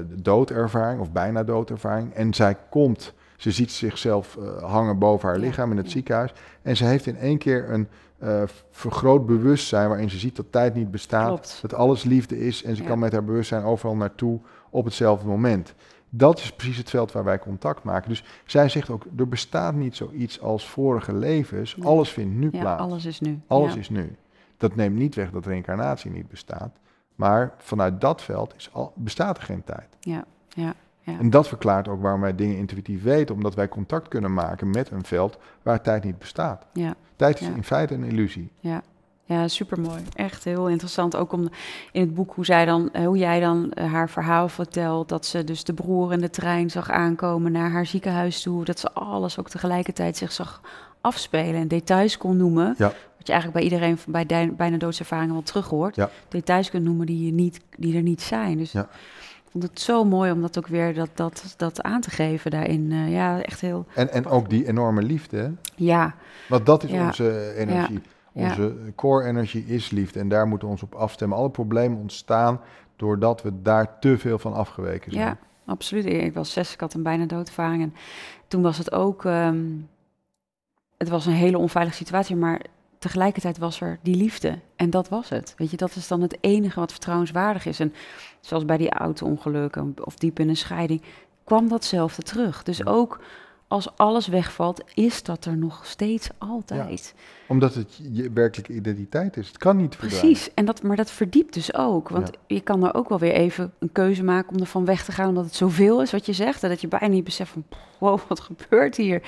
doodervaring of bijna doodervaring. En zij komt, ze ziet zichzelf eh, hangen boven haar lichaam in het ziekenhuis. En ze heeft in één keer een eh, vergroot bewustzijn waarin ze ziet dat tijd niet bestaat. Klopt. Dat alles liefde is en ze Ja. kan met haar bewustzijn overal naartoe op hetzelfde moment. Dat is precies het veld waar wij contact maken. Dus zij zegt ook, er bestaat niet zoiets als vorige levens. Nee. Alles vindt nu Ja, plaats. alles is nu. Alles ja. is nu. Dat neemt niet weg dat reïncarnatie niet bestaat. Maar vanuit dat veld is al, bestaat er geen tijd. Ja, ja, ja. En dat verklaart ook waarom wij dingen intuïtief weten. Omdat wij contact kunnen maken met een veld waar tijd niet bestaat. Ja. Tijd is Ja. in feite een illusie. Ja, ja supermooi. Echt heel interessant. Ook om in het boek hoe, zij dan, eh, hoe jij dan eh, haar verhaal vertelt. Dat ze dus de broer in de trein zag aankomen naar haar ziekenhuis toe. Dat ze alles ook tegelijkertijd zich zag afspelen en details kon noemen. Ja. Wat je eigenlijk bij iedereen bij bijna doodservaringen wel terug hoort. Ja. Details kunt noemen die, je niet, die er niet zijn. Dus Ja. Ik vond het zo mooi om dat ook weer dat, dat, dat aan te geven daarin. Eh, ja, echt heel... En, en ook die enorme liefde. hè? Ja, Want dat is Ja. onze energie. Ja. Onze core energie is liefde. En daar moeten we ons op afstemmen. Alle problemen ontstaan doordat we daar te veel van afgeweken zijn. Ja, absoluut. Ik was zes, ik had een bijna doodervaring. En toen was het ook... ehm, het was een hele onveilige situatie, maar tegelijkertijd was er die liefde. En dat was het. Weet je, dat is dan het enige wat vertrouwenswaardig is. En zoals bij die auto-ongelukken of diep in een scheiding, kwam datzelfde terug. Dus ook als alles wegvalt, is dat er nog steeds altijd. Omdat het je werkelijke identiteit is. Het kan niet verdwijnen. Precies, en dat, maar dat verdiept dus ook. Want je kan er ook wel weer even een keuze maken om ervan weg te gaan, omdat het zoveel is wat je zegt. En dat je bijna niet beseft van, wow, wat gebeurt hier?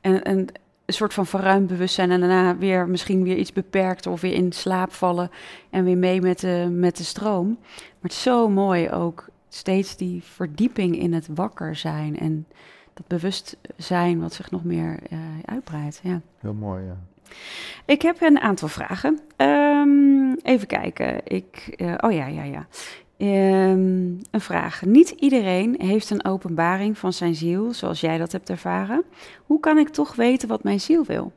En, en een soort van verruimd bewustzijn en daarna weer misschien weer iets beperkt of weer in slaap vallen en weer mee met de, met de stroom. Maar het is zo mooi ook steeds die verdieping in het wakker zijn en dat bewustzijn wat zich nog meer eh, uitbreidt. Ja. Heel mooi, ja. Ik heb een aantal vragen. Ehm, even kijken. Ik, eh, oh ja, ja, ja. Ehm, een vraag. Niet iedereen heeft een openbaring van zijn ziel, zoals jij dat hebt ervaren. Hoe kan ik toch weten wat mijn ziel wil?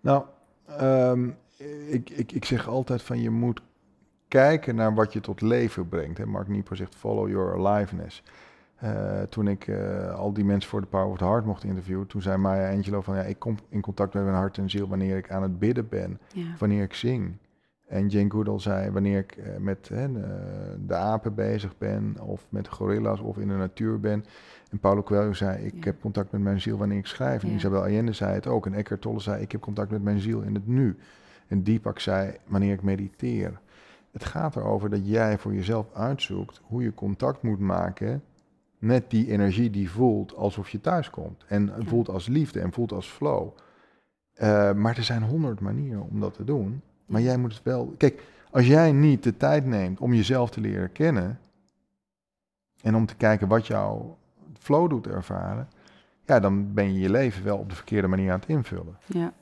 Nou, ehm, ik, ik, ik zeg altijd van je moet kijken naar wat je tot leven brengt. Hè. Mark Nieper zegt follow your aliveness. Eh, toen ik eh, al die mensen voor de Power of the Heart mocht interviewen, toen zei Maya Angelou van ja, ik kom in contact met mijn hart en ziel wanneer ik aan het bidden ben, Ja, wanneer ik zing. En Jane Goodall zei wanneer ik eh, met hè, de, apen bezig ben, of met gorilla's, of in de natuur ben. En Paulo Coelho zei ik Ja. heb contact met mijn ziel wanneer ik schrijf. En Ja. Isabel Allende zei het ook. En Eckhart Tolle zei ik heb contact met mijn ziel in het nu. En Deepak zei wanneer ik mediteer. Het gaat erover dat jij voor jezelf uitzoekt hoe je contact moet maken met die energie die voelt alsof je thuis komt. En voelt als liefde en voelt als flow. Eh, maar er zijn honderd manieren om dat te doen. Maar jij moet het wel. Kijk, als jij niet de tijd neemt om jezelf te leren kennen. en om te kijken wat jouw flow doet ervaren. ja, dan ben je je leven wel op de verkeerde manier aan het invullen. ja.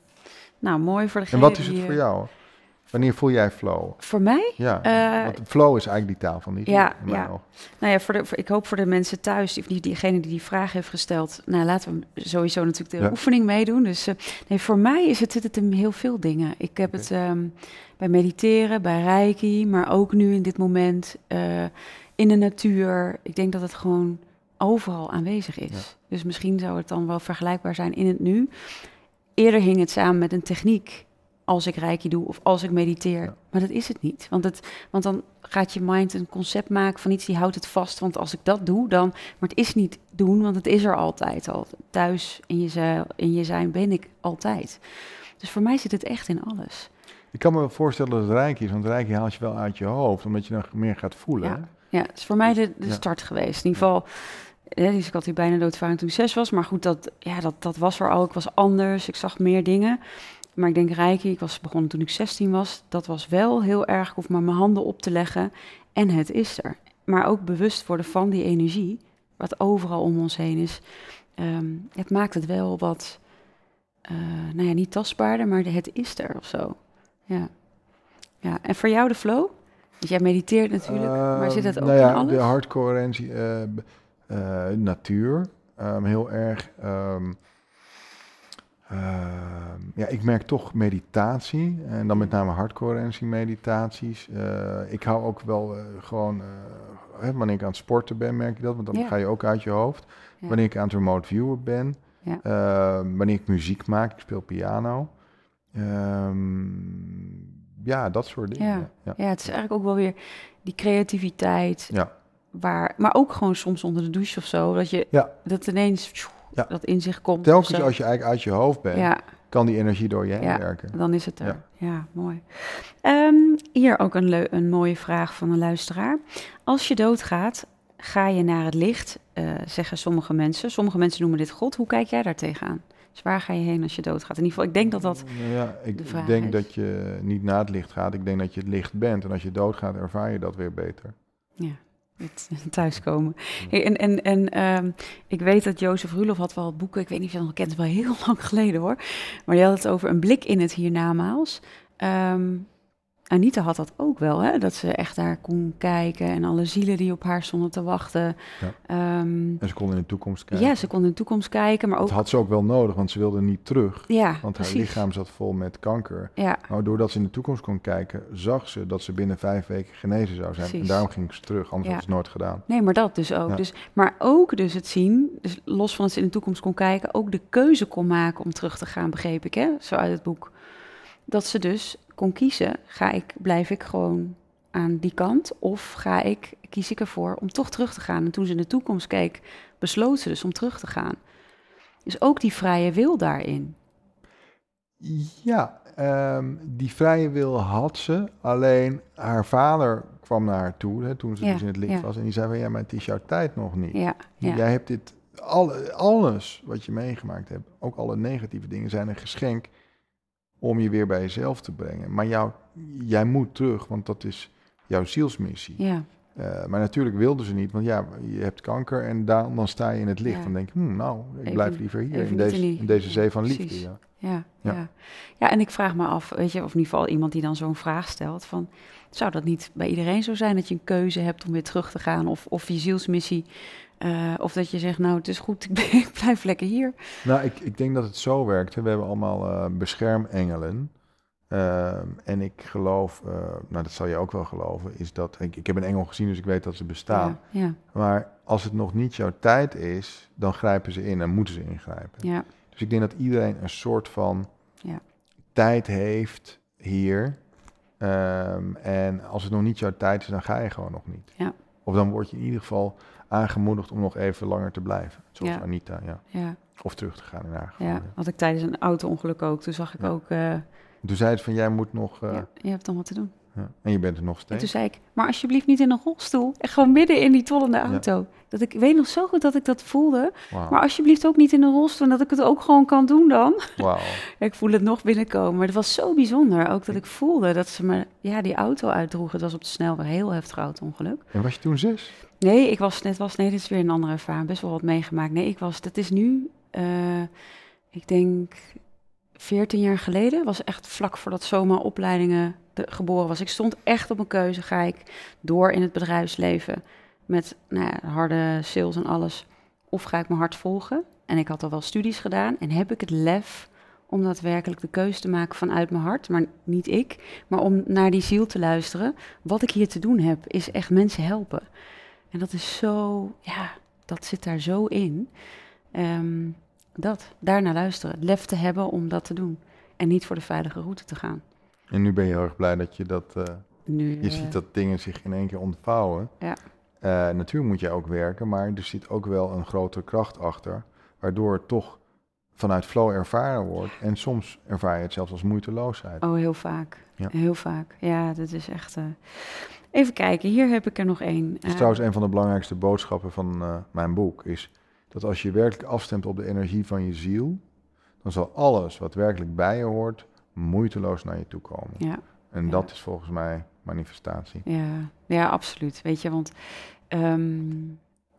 Nou, mooi voor En degene wat is het die, voor eh, jou? Wanneer voel jij flow? Voor mij? Ja, Eh, want flow is eigenlijk die taal van die ja, ja. Nou ja, voor de, voor- ik hoop voor de mensen thuis, die, die- diegene die die vraag heeft gesteld. Nou, laten we sowieso natuurlijk de Ja. oefening meedoen. Dus eh, nee, voor mij is het, zit het in heel veel dingen. Ik heb het ehm, bij mediteren, bij reiki, maar ook nu in dit moment eh, in de natuur. Ik denk dat het gewoon overal aanwezig is. Ja. Dus misschien zou het dan wel vergelijkbaar zijn in het nu. Eerder hing het samen met een techniek. Als ik reiki doe of als ik mediteer. Ja. Maar dat is het niet. Want, het, want dan gaat je mind een concept maken van iets die houdt het vast. Want als ik dat doe, dan. Maar het is niet doen, want het is er altijd al. Thuis in je, in je zijn ben ik altijd. Dus voor mij zit het echt in alles. Ik kan me wel voorstellen dat het rijk is, want rijk haalt je wel uit je hoofd, omdat je dan meer gaat voelen. Ja. Ja, het is voor mij de, de Ja. start geweest. In ieder geval, hè, dus ik had hier bijna doodvaring toen ik zes was. Maar goed, dat, ja, dat, dat was er al. Ik was anders, ik zag meer dingen. Maar ik denk Reiki, ik was begonnen toen ik 16 was. Dat was wel heel erg, ik hoef maar mijn handen op te leggen. En het is er. Maar ook bewust worden van die energie, wat overal om ons heen is. Ehm, het maakt het wel wat, eh, nou ja, niet tastbaarder, maar het is er of zo. Ja. ja. En voor jou de flow? Want jij mediteert natuurlijk, maar zit dat Ehm, ook nou ja, in alles? De hartcoherentie, eh, b- eh, natuur, ehm, heel erg. ehm, Ehm, ja, ik merk toch meditatie en dan met name hardcoherentie meditaties. Eh, ik hou ook wel eh, gewoon, eh, hè, wanneer ik aan het sporten ben, merk je dat, want dan Ja. ga je ook uit je hoofd. Ja. Wanneer ik aan het remote viewen ben, Ja. Wanneer ik muziek maak, ik speel piano. Ehm, ja, dat soort dingen. Ja. ja. Het is eigenlijk ook wel weer die creativiteit. Ja. Waar, maar ook gewoon soms onder de douche of zo. Dat je Ja. dat ineens Ja. dat in zich komt. Telkens als je eigenlijk uit je hoofd bent, Ja, kan die energie door je heen Ja. werken. dan is het er. Ja, Ja. mooi. Ehm, hier ook een, een mooie vraag van een luisteraar. Als je doodgaat, ga je naar het licht, eh, zeggen sommige mensen. Sommige mensen noemen dit God. Hoe kijk jij daar tegenaan? Dus waar ga je heen als je doodgaat? In ieder geval, ik denk dat dat... Nou Ja, ik, de vraag denk is. dat je niet naar het licht gaat. Ik denk dat je het licht bent. En als je doodgaat, ervaar je dat weer beter. Ja, het thuiskomen. En en, en ehm, ik weet dat Jozef Rulof had wel boeken, ik weet niet of je dat nog kent, wel heel lang geleden hoor. Maar die had het over een blik in het hiernamaals. Ehm Anita had dat ook wel, hè? dat ze echt daar kon kijken en alle zielen die op haar stonden te wachten. Ja. Ehm, En ze kon in de toekomst kijken. ja, ze kon in de toekomst kijken, maar ook... Dat had ze ook wel nodig, want ze wilde niet terug. ja, Want precies. haar lichaam zat vol met kanker. Ja, Maar doordat ze in de toekomst kon kijken, zag ze dat ze binnen vijf weken genezen zou zijn. Precies. En daarom ging ze terug, anders Ja. had ze het nooit gedaan. Nee, maar dat dus ook. Dus, maar ook dus het zien, dus los van dat ze in de toekomst kon kijken, ook de keuze kon maken om terug te gaan, begreep ik, hè? zo uit het boek. Dat ze dus kon kiezen, ga ik, blijf ik gewoon aan die kant of ga ik, kies ik ervoor om toch terug te gaan. En toen ze in de toekomst keek, besloot ze dus om terug te gaan. Dus ook die vrije wil daarin. Ja, ehm, die vrije wil had ze. Alleen haar vader kwam naar haar toe hè, toen ze Ja, dus in het licht ja. was. En die zei van ja, maar het is jouw tijd nog niet. Ja, Jij hebt dit, alle, alles wat je meegemaakt hebt, ook alle negatieve dingen, zijn een geschenk om je weer bij jezelf te brengen. Maar jou, jij moet terug, want dat is jouw zielsmissie. ja, Eh, maar natuurlijk wilden ze niet, want ja, je hebt kanker en dan, dan sta je in het licht. Ja. Dan denk je, hmm, nou, ik Even- blijf liever hier in deze, in deze zee van Precies. liefde. Ja. ja, ja. Ja. Ja, en ik vraag me af, weet je, of in ieder geval iemand die dan zo'n vraag stelt, van, zou dat niet bij iedereen zo zijn dat je een keuze hebt om weer terug te gaan, of, of je zielsmissie, eh, of dat je zegt, nou, het is goed, ik, blijf lekker hier. Nou, ik, ik denk dat het zo werkt. hè. We hebben allemaal eh, beschermengelen. Ehm, en ik geloof, eh, nou dat zal je ook wel geloven, is dat, ik, ik heb een engel gezien, dus ik weet dat ze bestaan. Ja, ja, Maar als het nog niet jouw tijd is, dan grijpen ze in en moeten ze ingrijpen. ja, Dus ik denk dat iedereen een soort van Ja. tijd heeft hier. Ehm, en als het nog niet jouw tijd is, dan ga je gewoon nog niet. Ja. Of dan word je in ieder geval aangemoedigd om nog even langer te blijven. Zoals Ja. Anita, ja. ja, Of terug te gaan in haar geval. ja. Had ik tijdens een auto-ongeluk ook, toen zag ik ook, eh, Toen zei het van, jij moet nog... eh, je hebt dan wat te doen. Ja. En je bent er nog En steeds. toen zei ik, maar alsjeblieft niet in een rolstoel. En gewoon midden in die tollende auto. Dat ik ik weet nog zo goed dat ik dat voelde. Maar alsjeblieft ook niet in een rolstoel. En dat ik het ook gewoon kan doen dan. Ik voel het nog binnenkomen. Maar het was zo bijzonder. Ook dat ik voelde dat ze me ja, die auto uitdroegen. Het was op de snelweg een heel heftig auto-ongeluk. En was je toen zes? Nee, ik was net was. Nee, dit is weer een andere ervaring. Best wel wat meegemaakt. Nee, ik was. Dat is nu. eh, ik denk 14 jaar geleden. Was echt vlak voordat Soma opleidingen de, geboren was. Ik stond echt op een keuze. Ga ik door in het bedrijfsleven met nou ja, harde sales en alles? Of ga ik mijn hart volgen? En ik had al wel studies gedaan. En heb ik het lef om daadwerkelijk de keuze te maken vanuit mijn hart, maar niet ik, maar om naar die ziel te luisteren. Wat ik hier te doen heb, is echt mensen helpen. En dat is zo, ja, dat zit daar zo in. Ehm, dat, daarna luisteren. Het lef te hebben om dat te doen. En niet voor de veilige route te gaan. En nu ben je heel erg blij dat je dat... eh, Nu, Je eh, ziet dat dingen zich in één keer ontvouwen. Ja. Eh, natuurlijk moet je ook werken, maar er zit ook wel een grotere kracht achter, waardoor het toch vanuit flow ervaren wordt. En soms ervaar je het zelfs als moeiteloosheid. Oh, heel vaak. Ja. Heel vaak. Ja, dat is echt... Even kijken, hier heb ik er nog één. Dat is trouwens een van de belangrijkste boodschappen van mijn boek, is dat als je werkelijk afstemt op de energie van je ziel, dan zal alles wat werkelijk bij je hoort, moeiteloos naar je toe komen. ja, En Ja. dat is volgens mij manifestatie. ja, ja, absoluut. Weet je, want ehm,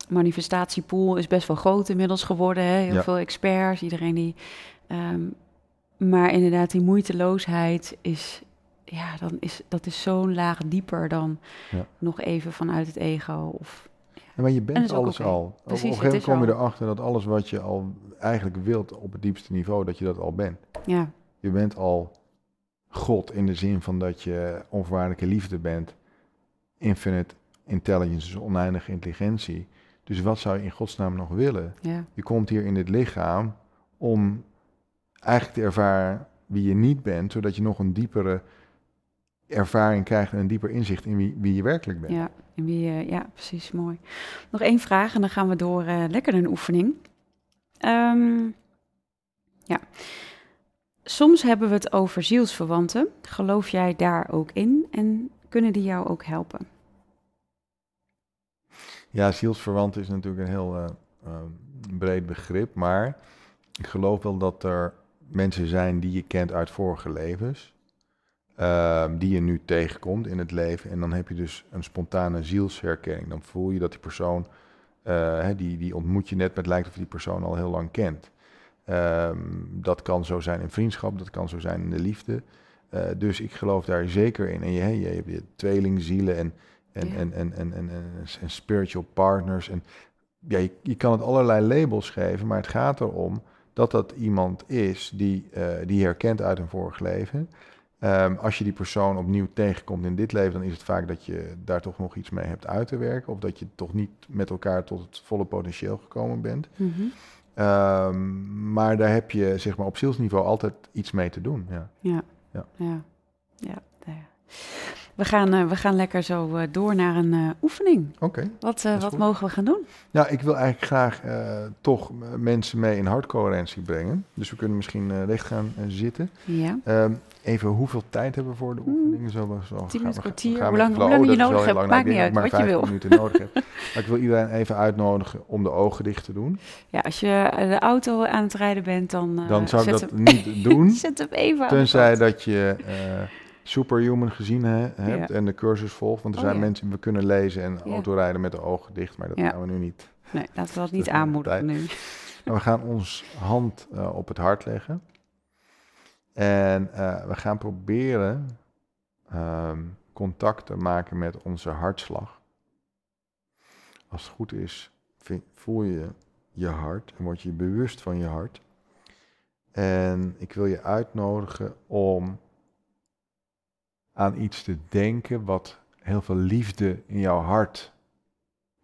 manifestatiepool is best wel groot inmiddels geworden. Hè? Heel Ja. veel experts, iedereen die... ehm, maar inderdaad, die moeiteloosheid is... Ja, dan is, dat is zo'n laag dieper dan nog even vanuit het ego. Of, maar je bent alles al. Op- Precies, op een gegeven moment kom je erachter dat alles wat je al eigenlijk wilt op het diepste niveau, dat je dat al bent. Ja, Je bent al God in de zin van dat je onvoorwaardelijke liefde bent. Infinite intelligence, dus oneindige intelligentie. Dus wat zou je in godsnaam nog willen? ja, Je komt hier in dit lichaam om eigenlijk te ervaren wie je niet bent, zodat je nog een diepere ervaring krijgt en een dieper inzicht in wie, wie je werkelijk bent. ja. Eh, ja, precies, mooi. Nog één vraag en dan gaan we door eh, lekker een oefening. Ehm, ja. Soms hebben we het over zielsverwanten. Geloof jij daar ook in en kunnen die jou ook helpen? Ja, zielsverwant is natuurlijk een heel eh, eh, breed begrip, maar ik geloof wel dat er mensen zijn die je kent uit vorige levens, ehm, die je nu tegenkomt in het leven. En dan heb je dus een spontane zielsherkenning. Dan voel je dat die persoon, eh, die, die ontmoet je net, maar het lijkt of je die persoon al heel lang kent. Ehm, dat kan zo zijn in vriendschap, dat kan zo zijn in de liefde. Eh, dus ik geloof daar zeker in. En je, je hebt je tweelingzielen en en, Ja. en, en, en, en, en, en spiritual partners. En ja, je, je kan het allerlei labels geven, maar het gaat erom dat dat iemand is die, eh, die herkent uit een vorig leven. Ehm, als je die persoon opnieuw tegenkomt in dit leven, dan is het vaak dat je daar toch nog iets mee hebt uit te werken. Of dat je toch niet met elkaar tot het volle potentieel gekomen bent. Mhm. Ehm, maar daar heb je zeg maar, op zielsniveau altijd iets mee te doen. Ja. Ja. Ja. Ja. Ja. ja. We, gaan, eh, we gaan lekker zo eh, door naar een eh, oefening. Oké. Wat, wat goed. mogen we gaan doen? Nou, ik wil eigenlijk graag toch mensen mee in hartcoherentie brengen. Dus we kunnen misschien recht gaan zitten. Ja. Ehm, even, hoeveel tijd hebben we voor de Hmm, oefeningen? Zo, zo, minuten, kwartier, hoe lang- hoe lang je nodig hebt, maakt niet uit, maar wat je vijf minuten nodig heb. Maar ik wil iedereen even uitnodigen om de ogen dicht te doen. ja, als je eh, de auto aan het rijden bent, dan, eh, Dan zou ik dat niet doen. zet hem even Tenzij dat je eh, Superhuman gezien he- hebt Ja. en de cursus volgt. Want er Oh, zijn ja. mensen, we kunnen lezen en Ja. autorijden met de ogen dicht. Maar dat gaan we nu niet. Nee, laten we dat niet aanmoedigen nu. Maar we gaan ons hand op het hart leggen. En eh, we gaan proberen ehm, contact te maken met onze hartslag. Als het goed is, voel je je hart en word je bewust van je hart. En ik wil je uitnodigen om aan iets te denken wat heel veel liefde in jouw hart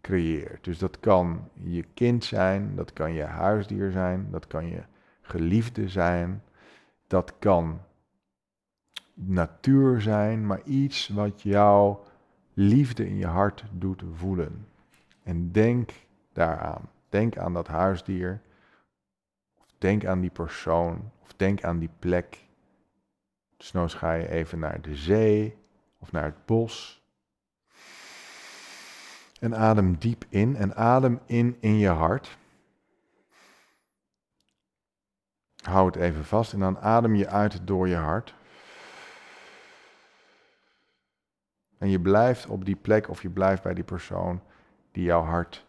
creëert. Dus dat kan je kind zijn, dat kan je huisdier zijn, dat kan je geliefde zijn, dat kan natuur zijn, maar iets wat jou liefde in je hart doet voelen. En denk daaraan. Denk aan dat huisdier, of denk aan die persoon, of denk aan die plek. Dus nou ga je even naar de zee of naar het bos. En adem diep in en adem in in je hart. Hou het even vast en dan adem je uit door je hart. En je blijft op die plek of je blijft bij die persoon die jouw hart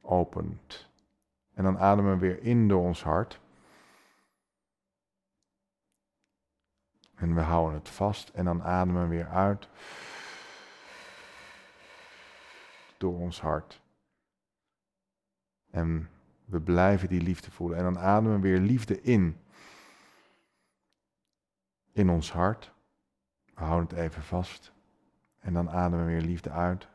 opent. En dan ademen we weer in door ons hart. En we houden het vast en dan ademen we weer uit door ons hart. En we blijven die liefde voelen. En dan ademen we weer liefde in. In ons hart. We houden het even vast. En dan ademen we weer liefde uit.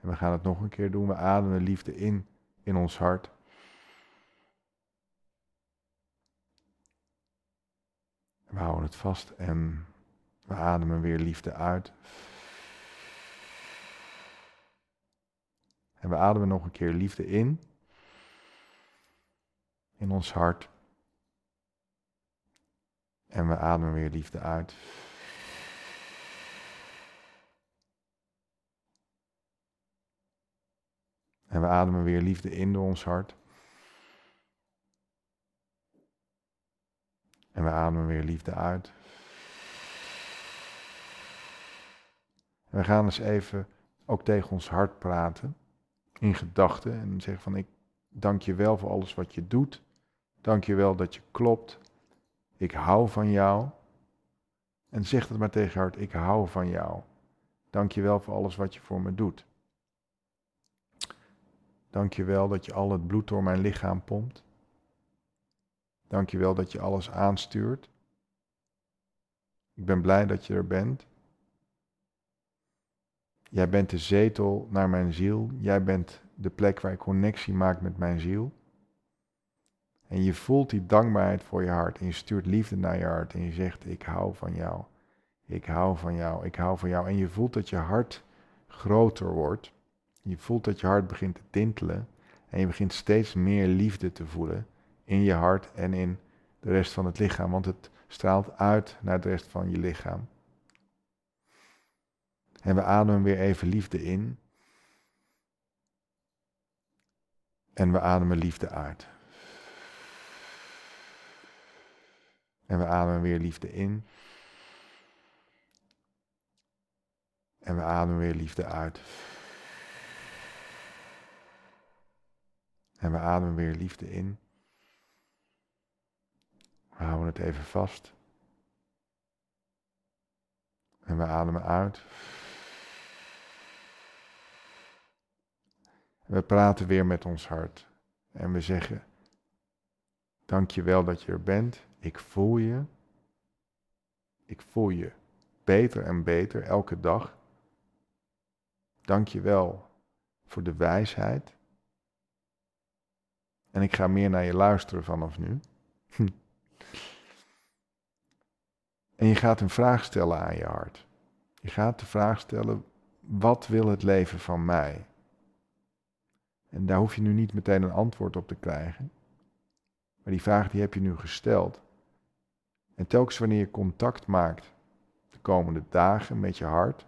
En we gaan het nog een keer doen. We ademen liefde in, in ons hart. We houden het vast en we ademen weer liefde uit. En we ademen nog een keer liefde in. In ons hart. En we ademen weer liefde uit. En we ademen weer liefde in door ons hart. En we ademen weer liefde uit. We gaan eens even ook tegen ons hart praten. In gedachten. En zeggen van ik dank je wel voor alles wat je doet. Dank je wel dat je klopt. Ik hou van jou. En zeg dat maar tegen hart, ik hou van jou. Dank je wel voor alles wat je voor me doet. Dank je wel dat je al het bloed door mijn lichaam pompt. Dank je wel dat je alles aanstuurt. Ik ben blij dat je er bent. Jij bent de zetel naar mijn ziel. Jij bent de plek waar ik connectie maak met mijn ziel. En je voelt die dankbaarheid voor je hart. En je stuurt liefde naar je hart. En je zegt: Ik hou van jou. Ik hou van jou. Ik hou van jou. En je voelt dat je hart groter wordt. Je voelt dat je hart begint te tintelen. En je begint steeds meer liefde te voelen in je hart en in de rest van het lichaam. Want het straalt uit naar de rest van je lichaam. En we ademen weer even liefde in. En we ademen liefde uit. En we ademen weer liefde in. En we ademen weer liefde uit. En we ademen weer liefde in. We houden het even vast. En we ademen uit. We praten weer met ons hart. En we zeggen, dank je wel dat je er bent. Ik voel je. Ik voel je beter en beter elke dag. Dank je wel voor de wijsheid. En ik ga meer naar je luisteren vanaf nu. en je gaat een vraag stellen aan je hart. Je gaat de vraag stellen, wat wil het leven van mij? En daar hoef je nu niet meteen een antwoord op te krijgen. Maar die vraag die heb je nu gesteld. En telkens wanneer je contact maakt de komende dagen met je hart,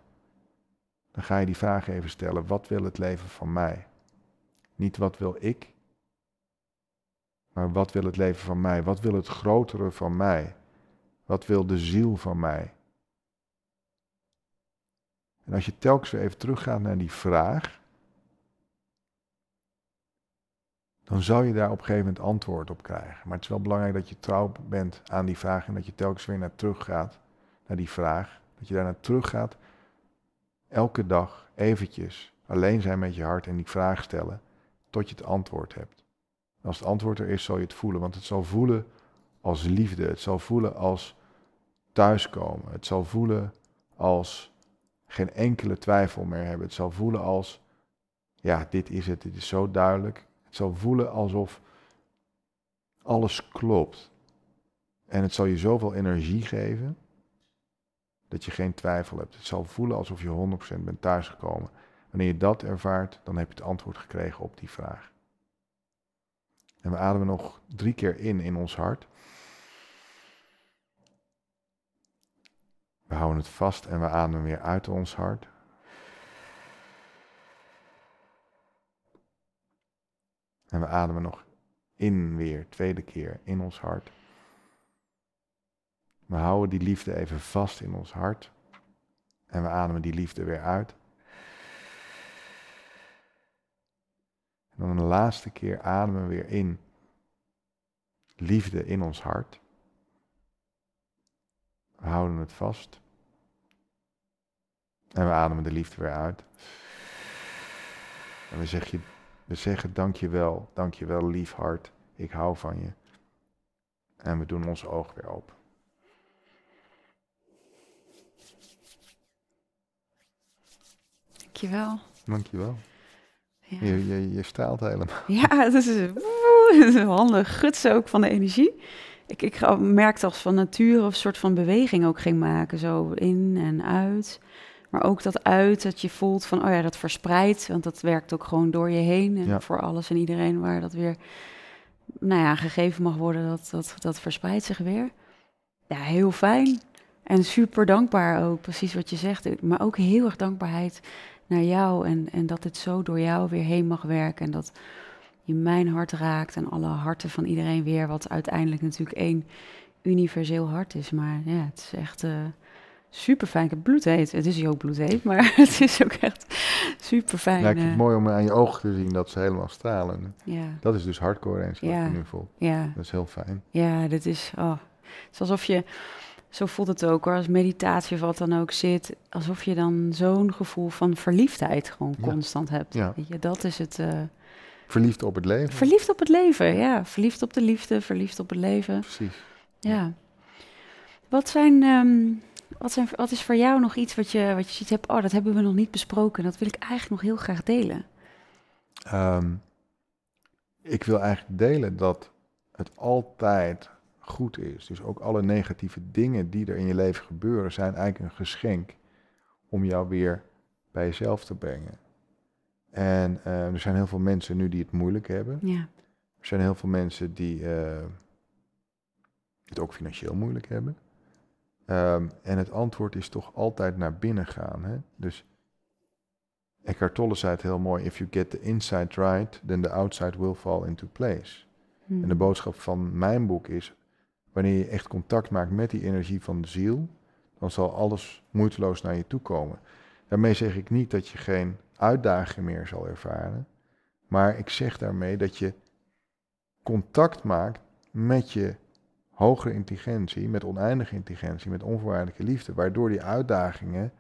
dan ga je die vraag even stellen, wat wil het leven van mij? Niet wat wil ik, maar wat wil het leven van mij? Wat wil het grotere van mij? Wat wil de ziel van mij? En als je telkens weer even teruggaat naar die vraag, dan zal je daar op een gegeven moment antwoord op krijgen. Maar het is wel belangrijk dat je trouw bent aan die vraag en dat je telkens weer naar terug gaat, naar die vraag. Dat je daar naar terug gaat, elke dag eventjes alleen zijn met je hart en die vraag stellen, tot je het antwoord hebt. Als het antwoord er is, zal je het voelen, want het zal voelen als liefde, het zal voelen als thuiskomen, het zal voelen als geen enkele twijfel meer hebben, het zal voelen als, ja, dit is het, dit is zo duidelijk, het zal voelen alsof alles klopt. En het zal je zoveel energie geven dat je geen twijfel hebt. Het zal voelen alsof je 100% bent thuisgekomen. Wanneer je dat ervaart, dan heb je het antwoord gekregen op die vraag. En we ademen nog drie keer in in ons hart. We houden het vast en we ademen weer uit ons hart. En we ademen nog in weer, tweede keer in ons hart. We houden die liefde even vast in ons hart. En we ademen die liefde weer uit. En dan een laatste keer ademen we weer in. Liefde in ons hart. We houden het vast. En we ademen de liefde weer uit. En we zeggen, we zeggen dankjewel, dankjewel lief hart, ik hou van je. En we doen ons oog weer open. Dankjewel. Dankjewel. Ja, Je, je, je straalt helemaal. ja het, is, een handig ook van de energie. Ik, ik merkte als van nature of een soort van beweging ook ging maken. Zo in en uit. Maar ook dat uit, dat je voelt van, oh ja, dat verspreidt. Want dat werkt ook gewoon door je heen. En Ja. voor alles en iedereen waar dat weer, nou ja, gegeven mag worden, dat, dat, dat verspreidt zich weer. Ja, heel fijn. En super dankbaar ook, precies wat je zegt. Maar ook heel erg dankbaarheid naar jou. En, en dat het zo door jou weer heen mag werken. En dat je mijn hart raakt en alle harten van iedereen weer. Wat uiteindelijk natuurlijk één universeel hart is. Maar ja, het is echt super fijn. Ik heb bloedheet. Het is hier ook bloedheet, maar het is ook echt super fijn. Ja, ik vind het mooi om aan je ogen te zien dat ze helemaal stralen. ja, Dat is dus hardcore eens wat Ja. je nu voelt. ja, Dat is heel fijn. ja, dit is, oh, het is alsof je Zo voelt het ook hoor, als meditatie of wat dan ook zit. Alsof je dan zo'n gevoel van verliefdheid gewoon Ja. constant hebt. Ja. Weet je, dat is het. eh, Verliefd op het leven. verliefd op het leven, ja. Verliefd op de liefde, verliefd op het leven. Precies. Ja. Wat zijn, ehm, wat zijn, wat is voor jou nog iets wat je, wat je ziet hebt, oh, dat hebben we nog niet besproken. Dat wil ik eigenlijk nog heel graag delen. Ehm, ik wil eigenlijk delen dat het altijd goed is. Dus ook alle negatieve dingen die er in je leven gebeuren, zijn eigenlijk een geschenk om jou weer bij jezelf te brengen. En eh, er zijn heel veel mensen nu die het moeilijk hebben. Ja, Er zijn heel veel mensen die eh, het ook financieel moeilijk hebben. Ehm, en het antwoord is toch altijd naar binnen gaan. Hè? Dus Eckhart Tolle zei het heel mooi: If you get the inside right, then the outside will fall into place. Hm. En de boodschap van mijn boek is: wanneer je echt contact maakt met die energie van de ziel, dan zal alles moeiteloos naar je toe komen. Daarmee zeg ik niet dat je geen uitdaging meer zal ervaren, maar ik zeg daarmee dat je contact maakt met je hogere intelligentie, met oneindige intelligentie, met onvoorwaardelijke liefde, waardoor die uitdagingen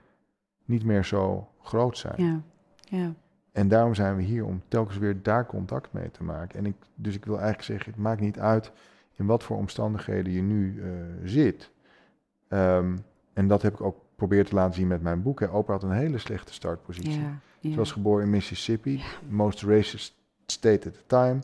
niet meer zo groot zijn. ja, ja, En daarom zijn we hier om telkens weer daar contact mee te maken. En ik, dus ik wil eigenlijk zeggen, het maakt niet uit in wat voor omstandigheden je nu eh, zit. Ehm, en dat heb ik ook geprobeerd te laten zien met mijn boek. Hè. Oprah had een hele slechte startpositie. ja, ja. Ze was geboren in Mississippi, most racist state at the time.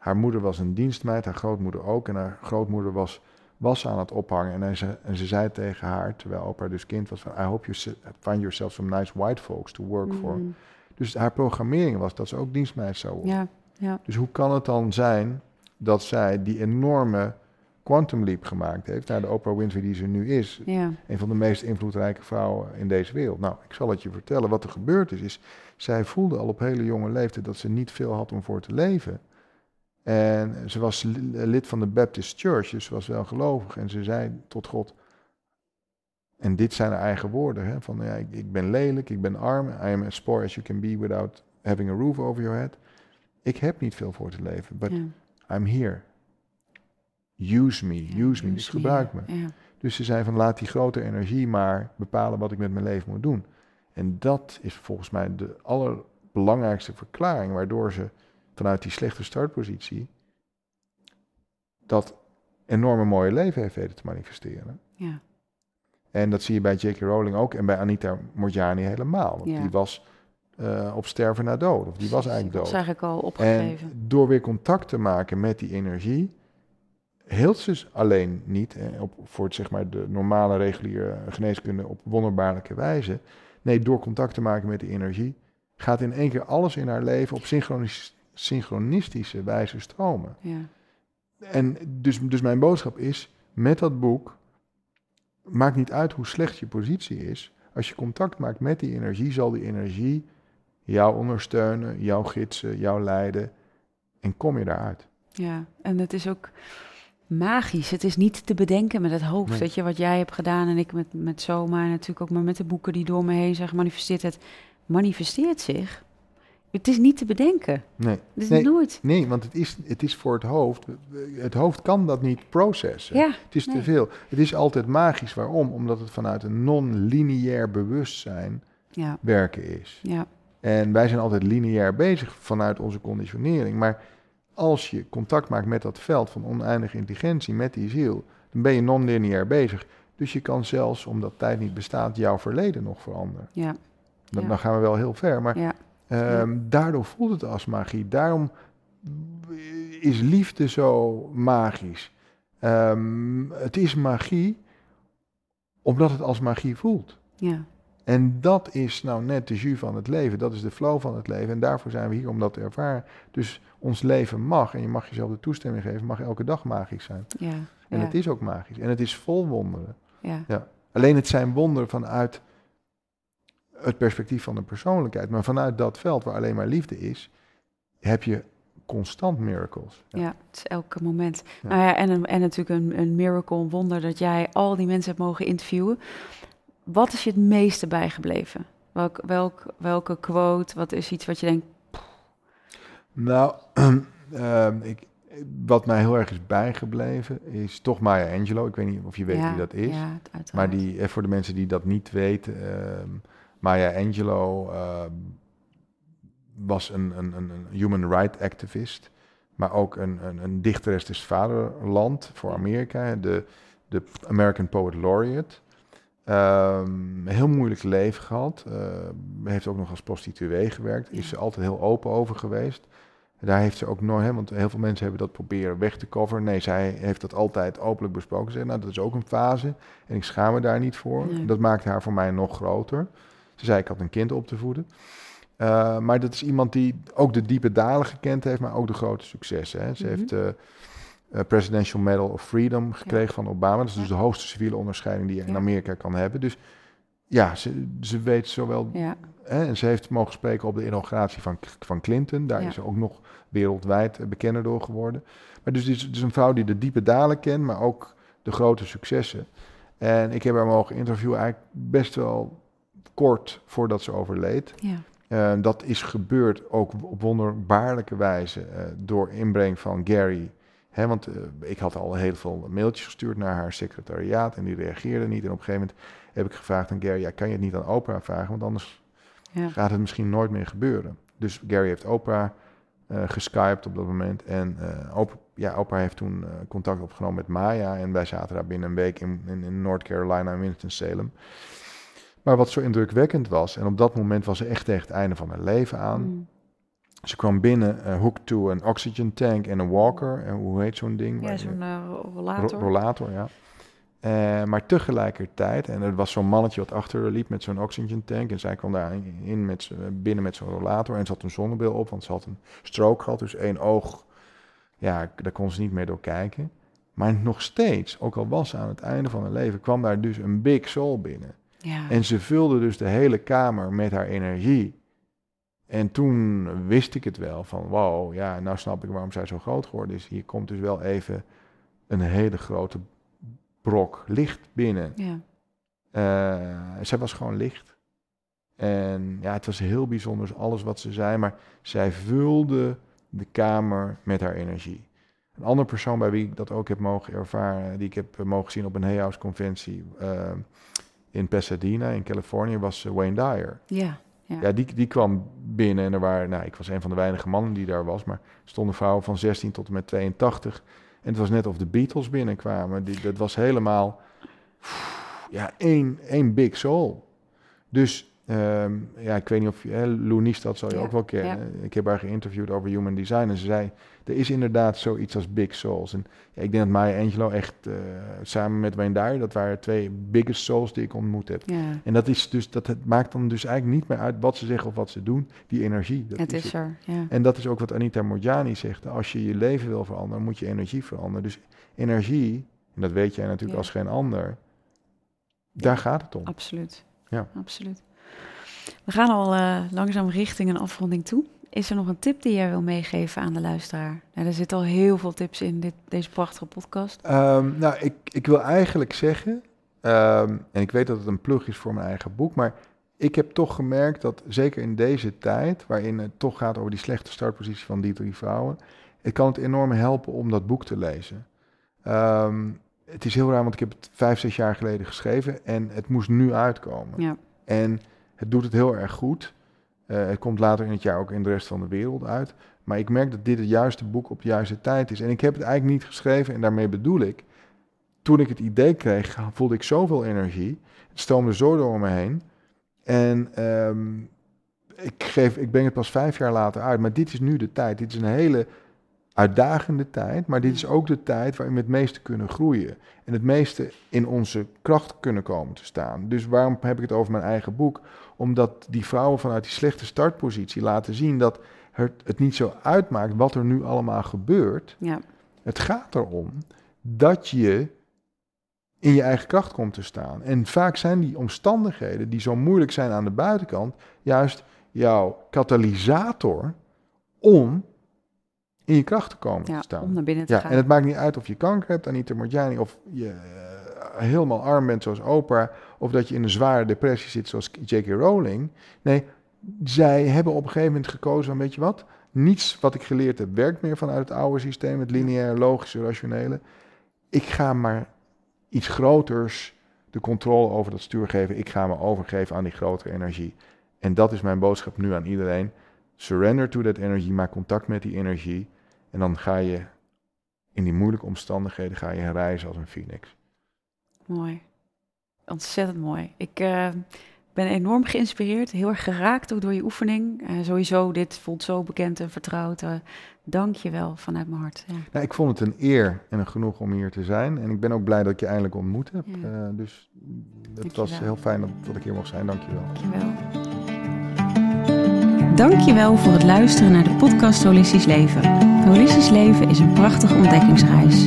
Haar moeder was een dienstmeid, haar grootmoeder ook. En haar grootmoeder was was aan het ophangen. En, hij ze, en ze zei tegen haar, terwijl Oprah dus kind was, van, I hope you find yourself some nice white folks to work for. Mm, Dus haar programmering was dat ze ook dienstmeid zou worden. Ja, ja, Dus hoe kan het dan zijn dat zij die enorme quantum leap gemaakt heeft naar de Oprah Winfrey die ze nu is? ja, Een van de meest invloedrijke vrouwen in deze wereld. Nou, ik zal het je vertellen. Wat er gebeurd is, is zij voelde al op hele jonge leeftijd dat ze niet veel had om voor te leven. En ze was li- lid van de Baptist Church, dus ze was wel gelovig. En ze zei tot God, en dit zijn haar eigen woorden, hè, van ja, ik, ik ben lelijk, ik ben arm, I am as poor as you can be without having a roof over your head. Ik heb niet veel voor te leven, but ja. I'm here. Use me, Ja, use me, dus gebruik me. Ja, Dus ze zei van laat die grote energie maar bepalen wat ik met mijn leven moet doen. En dat is volgens mij de allerbelangrijkste verklaring waardoor ze vanuit die slechte startpositie dat enorme mooie leven heeft weten te manifesteren. ja, En dat zie je bij J.K. Rowling ook en bij Anita Morjani helemaal. Want Ja. die was eh, op sterven na dood, of die was eigenlijk Die was dood. eigenlijk al En opgegeven. door weer contact te maken met die energie, hield ze dus alleen niet eh, op, voor het, zeg maar, de normale reguliere geneeskunde op wonderbaarlijke wijze. Nee, door contact te maken met die energie, gaat in één keer alles in haar leven op synchronis- synchronistische wijze stromen. Ja, En dus, dus mijn boodschap is, met dat boek, maakt niet uit hoe slecht je positie is. Als je contact maakt met die energie, zal die energie jou ondersteunen, jou gidsen, jou leiden. En kom je daaruit. ja, en het is ook magisch. Het is niet te bedenken met het hoofd. Nee. Weet je, wat jij hebt gedaan en ik met, met Soma en natuurlijk ook maar met de boeken die door me heen zijn gemanifesteerd. Het manifesteert zich. Het is niet te bedenken. Nee, Het is Nee. nooit. nee want het is, het is voor het hoofd. Het hoofd kan dat niet processen. Ja, Het is nee. te veel. Het is altijd magisch. Waarom? Omdat het vanuit een non-lineair bewustzijn ja, werken is. ja, En wij zijn altijd lineair bezig vanuit onze conditionering. Maar als je contact maakt met dat veld van oneindige intelligentie, met die ziel, dan ben je non-lineair bezig. Dus je kan zelfs, omdat tijd niet bestaat, jouw verleden nog veranderen. ja, Dan, Ja. dan gaan we wel heel ver. Maar ehm, daardoor voelt het als magie. Daarom is liefde zo magisch. Ehm, het is magie omdat het als magie voelt. ja, En dat is nou net de jus van het leven. Dat is de flow van het leven. En daarvoor zijn we hier om dat te ervaren. Dus ons leven mag, en je mag jezelf de toestemming geven, mag elke dag magisch zijn. ja. En ja, het is ook magisch. En het is vol wonderen. ja, Alleen het zijn wonderen vanuit het perspectief van de persoonlijkheid. Maar vanuit dat veld waar alleen maar liefde is, heb je constant miracles. ja, het is elke moment. Ja. Nou ja, en, een, en natuurlijk een, een miracle, een wonder dat jij al die mensen hebt mogen interviewen. Wat is je het meeste bijgebleven? Welk, welk, welke quote, wat is iets wat je denkt, Nou, ehm, ik, wat mij heel erg is bijgebleven is toch Maya Angelou. Ik weet niet of je weet Ja, wie dat is. Ja, uiteraard. maar die, eh, voor de mensen die dat niet weten, ehm, Maya Angelou ehm, was een, een, een, een human rights activist. Maar ook een, een, een dichteres des vaderland voor Amerika. De, de American Poet Laureate. Ehm, heel moeilijk leven gehad. eh, heeft ook nog als prostituee gewerkt. Is ze altijd heel open over geweest. Daar heeft ze ook nooit, hè, want heel veel mensen hebben dat proberen weg te coveren. Nee, zij heeft dat altijd openlijk besproken. Ze zei, nou, dat is ook een fase en ik schaam me daar niet voor. Nee. Dat maakte haar voor mij nog groter. Ze zei, ik had een kind op te voeden. Eh, maar dat is iemand die ook de diepe dalen gekend heeft, maar ook de grote successen. Hè. Ze Mhm. heeft de Presidential Medal of Freedom gekregen van Obama. Dat is dus de hoogste civiele onderscheiding die je in. Amerika kan hebben. Dus ja, ze, ze weet zowel Hè, en ze heeft mogen spreken op de inauguratie van, van Clinton. Daar is ze ook nog wereldwijd eh, bekender door geworden. Maar dus het is, het is een vrouw die de diepe dalen kent, maar ook de grote successen. En ik heb haar mogen interviewen eigenlijk best wel kort voordat ze overleed. ja. Eh, dat is gebeurd ook op wonderbaarlijke wijze eh, door inbreng van Gary. Hè, want eh, ik had al heel veel mailtjes gestuurd naar haar secretariaat en die reageerde niet. En op een gegeven moment heb ik gevraagd aan Gary, ja, kan je het niet aan Oprah vragen? Want anders Ja. gaat het misschien nooit meer gebeuren. Dus Gary heeft Oprah geskyped op dat moment. En Oprah, ja, Oprah heeft toen contact opgenomen met Maya. En wij zaten daar binnen een week in, in, in North Carolina, in Winston-Salem. Maar wat zo indrukwekkend was, en op dat moment was ze echt tegen het einde van haar leven aan. Mm. Ze kwam binnen, eh hooked to een oxygen tank en een walker. En hoe heet zo'n ding? Ja, zo'n eh, Ro- rollator. rollator, ja. Eh, maar tegelijkertijd, en er was zo'n mannetje wat achter haar liep met zo'n oxygen tank. En zij kwam daar in met binnen met zo'n rollator. En ze had een zonnebril op, want ze had een stroke gehad. Dus één oog, ja, daar kon ze niet meer door kijken. Maar nog steeds, ook al was ze aan het einde van haar leven, kwam daar dus een big soul binnen. Ja. En ze vulde dus de hele kamer met haar energie. En toen wist ik het wel van, wow, ja, nou snap ik waarom zij zo groot geworden is. Hier komt dus wel even een hele grote brok licht binnen. ja. Eh, zij was gewoon licht. En ja, het was heel bijzonder, alles wat ze zei, maar zij vulde de kamer met haar energie. Een andere persoon bij wie ik dat ook heb mogen ervaren, die ik heb eh, mogen zien op een Hay House conventie eh, in Pasadena in Californië, was eh, Wayne Dyer. ja. Ja. Ja, die, die kwam binnen en er waren, nou, ik was een van de weinige mannen die daar was, maar er stonden vrouwen van 16 tot en met 82. En het was net of de Beatles binnenkwamen. Die, dat was helemaal, ja, één, één big soul. Dus, ehm, ja, ik weet niet of je, hè, Lou Niestad zal je Ja, ook wel kennen. Ik heb haar geïnterviewd over human design en ze zei, er is inderdaad zoiets als big souls. En ja, ik denk dat Maya Angelou echt, eh, samen met Wayne Dyer, dat waren twee biggest souls die ik ontmoet heb. En dat, is dus, dat het maakt dan dus eigenlijk niet meer uit wat ze zeggen of wat ze doen. Die energie. Dat Het is het. er. Ja. En dat is ook wat Anita Morjani zegt. Als je je leven wil veranderen, moet je energie veranderen. Dus energie, en dat weet jij natuurlijk als geen ander, daar gaat het om. Absoluut. Ja. Absoluut. We gaan al eh, langzaam richting een afronding toe. Is er nog een tip die jij wil meegeven aan de luisteraar? Nou, er zitten al heel veel tips in dit, deze prachtige podcast. Ehm, nou, ik, ik wil eigenlijk zeggen, ehm, en ik weet dat het een plug is voor mijn eigen boek, maar ik heb toch gemerkt dat zeker in deze tijd, waarin het toch gaat over die slechte startpositie van die drie vrouwen, het kan het enorm helpen om dat boek te lezen. Ehm, het is heel raar, want ik heb het vijf, zes jaar geleden geschreven en het moest nu uitkomen. Ja. En het doet het heel erg goed. Eh, het komt later in het jaar ook in de rest van de wereld uit. Maar ik merk dat dit het juiste boek op de juiste tijd is. En ik heb het eigenlijk niet geschreven en daarmee bedoel ik. Toen ik het idee kreeg, voelde ik zoveel energie. Het stoomde zo door me heen. En ehm, ik, geef, ik breng het pas vijf jaar later uit. Maar dit is nu de tijd. Dit is een hele uitdagende tijd. Maar dit is ook de tijd waarin we het meeste kunnen groeien. En het meeste in onze kracht kunnen komen te staan. Dus waarom heb ik het over mijn eigen boek? Omdat die vrouwen vanuit die slechte startpositie laten zien dat het, het niet zo uitmaakt wat er nu allemaal gebeurt. Ja. Het gaat erom dat je in je eigen kracht komt te staan. En vaak zijn die omstandigheden die zo moeilijk zijn aan de buitenkant, juist jouw katalysator om in je kracht te komen ja, te staan. om naar binnen te Ja, gaan. en het maakt niet uit of je kanker hebt, Anita Morjani, of je eh, helemaal arm bent zoals Oprah, of dat je in een zware depressie zit zoals J.K. Rowling. Nee, zij hebben op een gegeven moment gekozen van, weet je wat, Niets wat ik geleerd heb werkt meer vanuit het oude systeem, het lineair, logische, rationele. Ik ga maar iets groters de controle over dat stuur geven. Ik ga me overgeven aan die grotere energie. En dat is mijn boodschap nu aan iedereen. Surrender to that energy, maak contact met die energie. En dan ga je in die moeilijke omstandigheden ga je reizen als een phoenix. Mooi. Ontzettend mooi. Ik uh, ben enorm geïnspireerd, heel erg geraakt ook door je oefening. Uh, sowieso, dit voelt zo bekend en vertrouwd. Uh, dank je wel vanuit mijn hart. Ja. Nou, ik vond het een eer en een genoeg om hier te zijn. En ik ben ook blij dat ik je eindelijk ontmoet heb. Ja. dus het was heel fijn dat, dat, ik hier mocht zijn. Dank je wel. Dank je wel. Dankjewel voor het luisteren naar de podcast Holistisch Leven. Holistisch Leven is een prachtige ontdekkingsreis.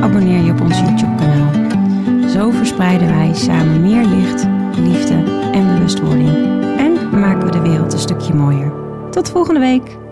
abonneer je op ons YouTube-kanaal. Zo verspreiden wij samen meer licht, liefde en bewustwording. En maken we de wereld een stukje mooier. Tot volgende week!